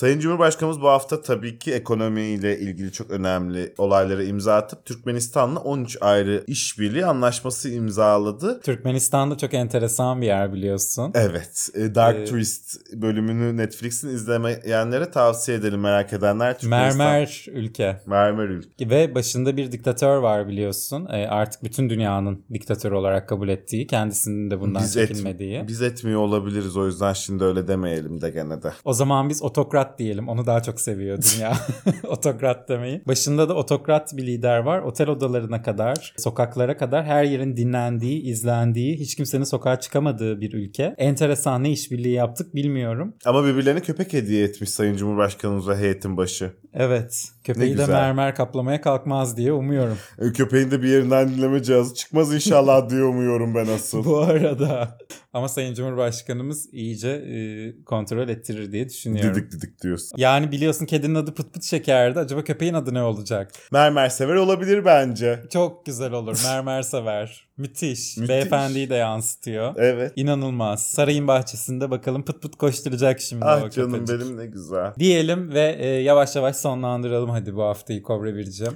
D: Sayın Cumhurbaşkanımız bu hafta tabii ki ekonomiyle ilgili çok önemli olaylara imza atıp Türkmenistan'la 13 ayrı işbirliği anlaşması imzaladı.
C: Türkmenistan da çok enteresan bir yer biliyorsun.
D: Evet. e, Dark
C: Ee,
D: Tourist bölümünü Netflix'in izlemeyenlere tavsiye edelim merak edenler. Türkmenistan-
C: Mermer ülke.
D: Mermer ülke.
C: Ve başında bir diktatör var biliyorsun. E, artık bütün dünyanın diktatörü olarak kabul ettiği, kendisinin de bundan
D: Biz, et,
C: çekinmediği.
D: biz etmiyor olabiliriz o yüzden şimdi öyle demeyelim de gene de.
C: O zaman biz otokrat diyelim. Onu daha çok seviyor dünya. otokrat demeyi. Başında da otokrat bir lider var. Otel odalarına kadar, sokaklara kadar her yerin dinlendiği, izlendiği, hiç kimsenin sokağa çıkamadığı bir ülke. Enteresan ne işbirliği yaptık bilmiyorum.
D: Ama birbirlerine köpek hediye etmiş Sayın Cumhurbaşkanımız ve heyetin başı.
C: Evet. Köpeği de mermer kaplamaya kalkmaz diye umuyorum.
D: E, Köpeğin de bir yerinden dinleme cihazı çıkmaz inşallah diye umuyorum ben asıl.
C: Bu arada. Ama Sayın Cumhurbaşkanımız iyice e, kontrol ettirir diye düşünüyorum.
D: Didik didik diyorsun.
C: Yani biliyorsun kedinin adı pıt pıt şekerdi. Acaba köpeğin adı ne olacak?
D: Mermer sever olabilir bence.
C: Çok güzel olur. Mermer sever. Müthiş.
D: Müthiş.
C: Beyefendiyi de yansıtıyor.
D: Evet.
C: İnanılmaz. Sarayın bahçesinde bakalım pıt pıt koşturacak şimdi o
D: Ah canım
C: köpecik.
D: benim ne güzel.
C: Diyelim ve e, yavaş yavaş sonlandıralım hadi bu haftayı Kobra Bircim.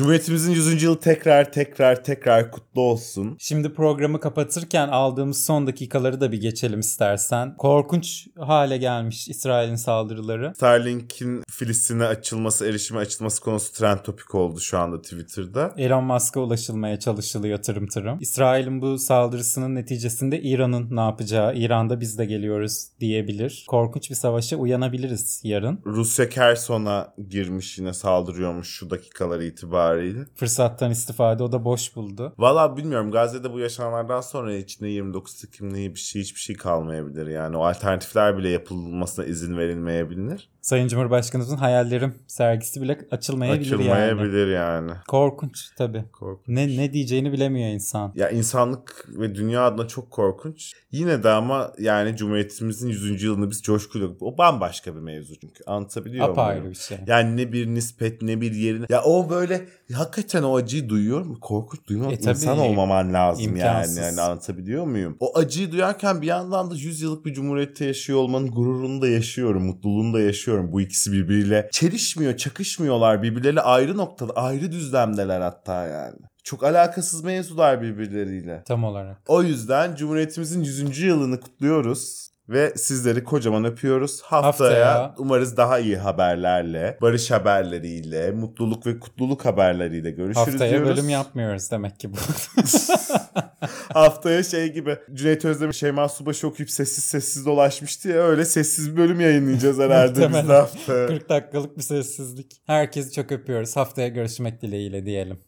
D: Cumhuriyetimizin 100. yılı tekrar tekrar tekrar kutlu olsun.
C: Şimdi programı kapatırken aldığımız son dakikaları da bir geçelim istersen. Korkunç hale gelmiş İsrail'in saldırıları.
D: Starlink'in Filistin'e açılması, erişime açılması konusu trend topik oldu şu anda Twitter'da.
C: Elon Musk'a ulaşılmaya çalışılıyor tırım tırım. İsrail'in bu saldırısının neticesinde İran'ın ne yapacağı, İran'da biz de geliyoruz diyebilir. Korkunç bir savaşa uyanabiliriz yarın.
D: Rusya Kerson'a girmiş yine saldırıyormuş şu dakikalar itibariyle.
C: Fırsattan istifade o da boş buldu.
D: Valla bilmiyorum Gazze'de bu yaşananlardan sonra içinde 29 Ekim'de bir şey hiçbir şey kalmayabilir. Yani o alternatifler bile yapılmasına izin verilmeyebilir.
C: Sayın Cumhurbaşkanımızın hayallerim sergisi bile açılmayabilir, yani.
D: Açılmayabilir yani.
C: Korkunç tabii.
D: Korkunç.
C: Ne ne diyeceğini bilemiyor insan.
D: Ya insanlık ve dünya adına çok korkunç. Yine de ama yani Cumhuriyetimizin 100. yılını biz coşkuyla... O bambaşka bir mevzu çünkü. Anlatabiliyor muyum?
C: Apayrı bir şey.
D: Yani ne bir nispet ne bir yerin. Ya o böyle hakikaten o acıyı duyuyor mu? Korkunç duymak
C: E tabii,
D: insan olmaman lazım
C: imkansız.
D: yani. Yani anlatabiliyor muyum? O acıyı duyarken bir yandan da 100 yıllık bir cumhuriyette yaşıyor olmanın gururunu da yaşıyorum. Mutluluğunu da yaşıyorum. Bu ikisi birbiriyle çelişmiyor, çakışmıyorlar. Birbirleriyle ayrı noktada, ayrı düzlemdeler hatta yani. Çok alakasız mevzular birbirleriyle.
C: Tam olarak.
D: O yüzden Cumhuriyetimizin 100. yılını kutluyoruz. Ve sizleri kocaman öpüyoruz. Haftaya,
C: Haftaya-
D: umarız daha iyi haberlerle, barış haberleriyle, mutluluk ve kutluluk haberleriyle görüşürüz
C: Haftaya
D: diyoruz.
C: bölüm yapmıyoruz demek ki bu.
D: Haftaya şey gibi Cüneyt Özdemir Şeyma Subaşı okuyup sessiz sessiz dolaşmıştı ya öyle sessiz bir bölüm yayınlayacağız herhalde biz de haftaya.
C: 40 dakikalık bir sessizlik. Herkesi çok öpüyoruz. Haftaya görüşmek dileğiyle diyelim.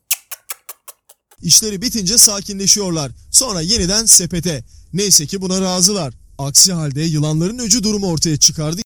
B: İşleri bitince sakinleşiyorlar. Sonra yeniden sepete. Neyse ki buna razılar. Aksi halde yılanların öcü durumu ortaya çıkardı.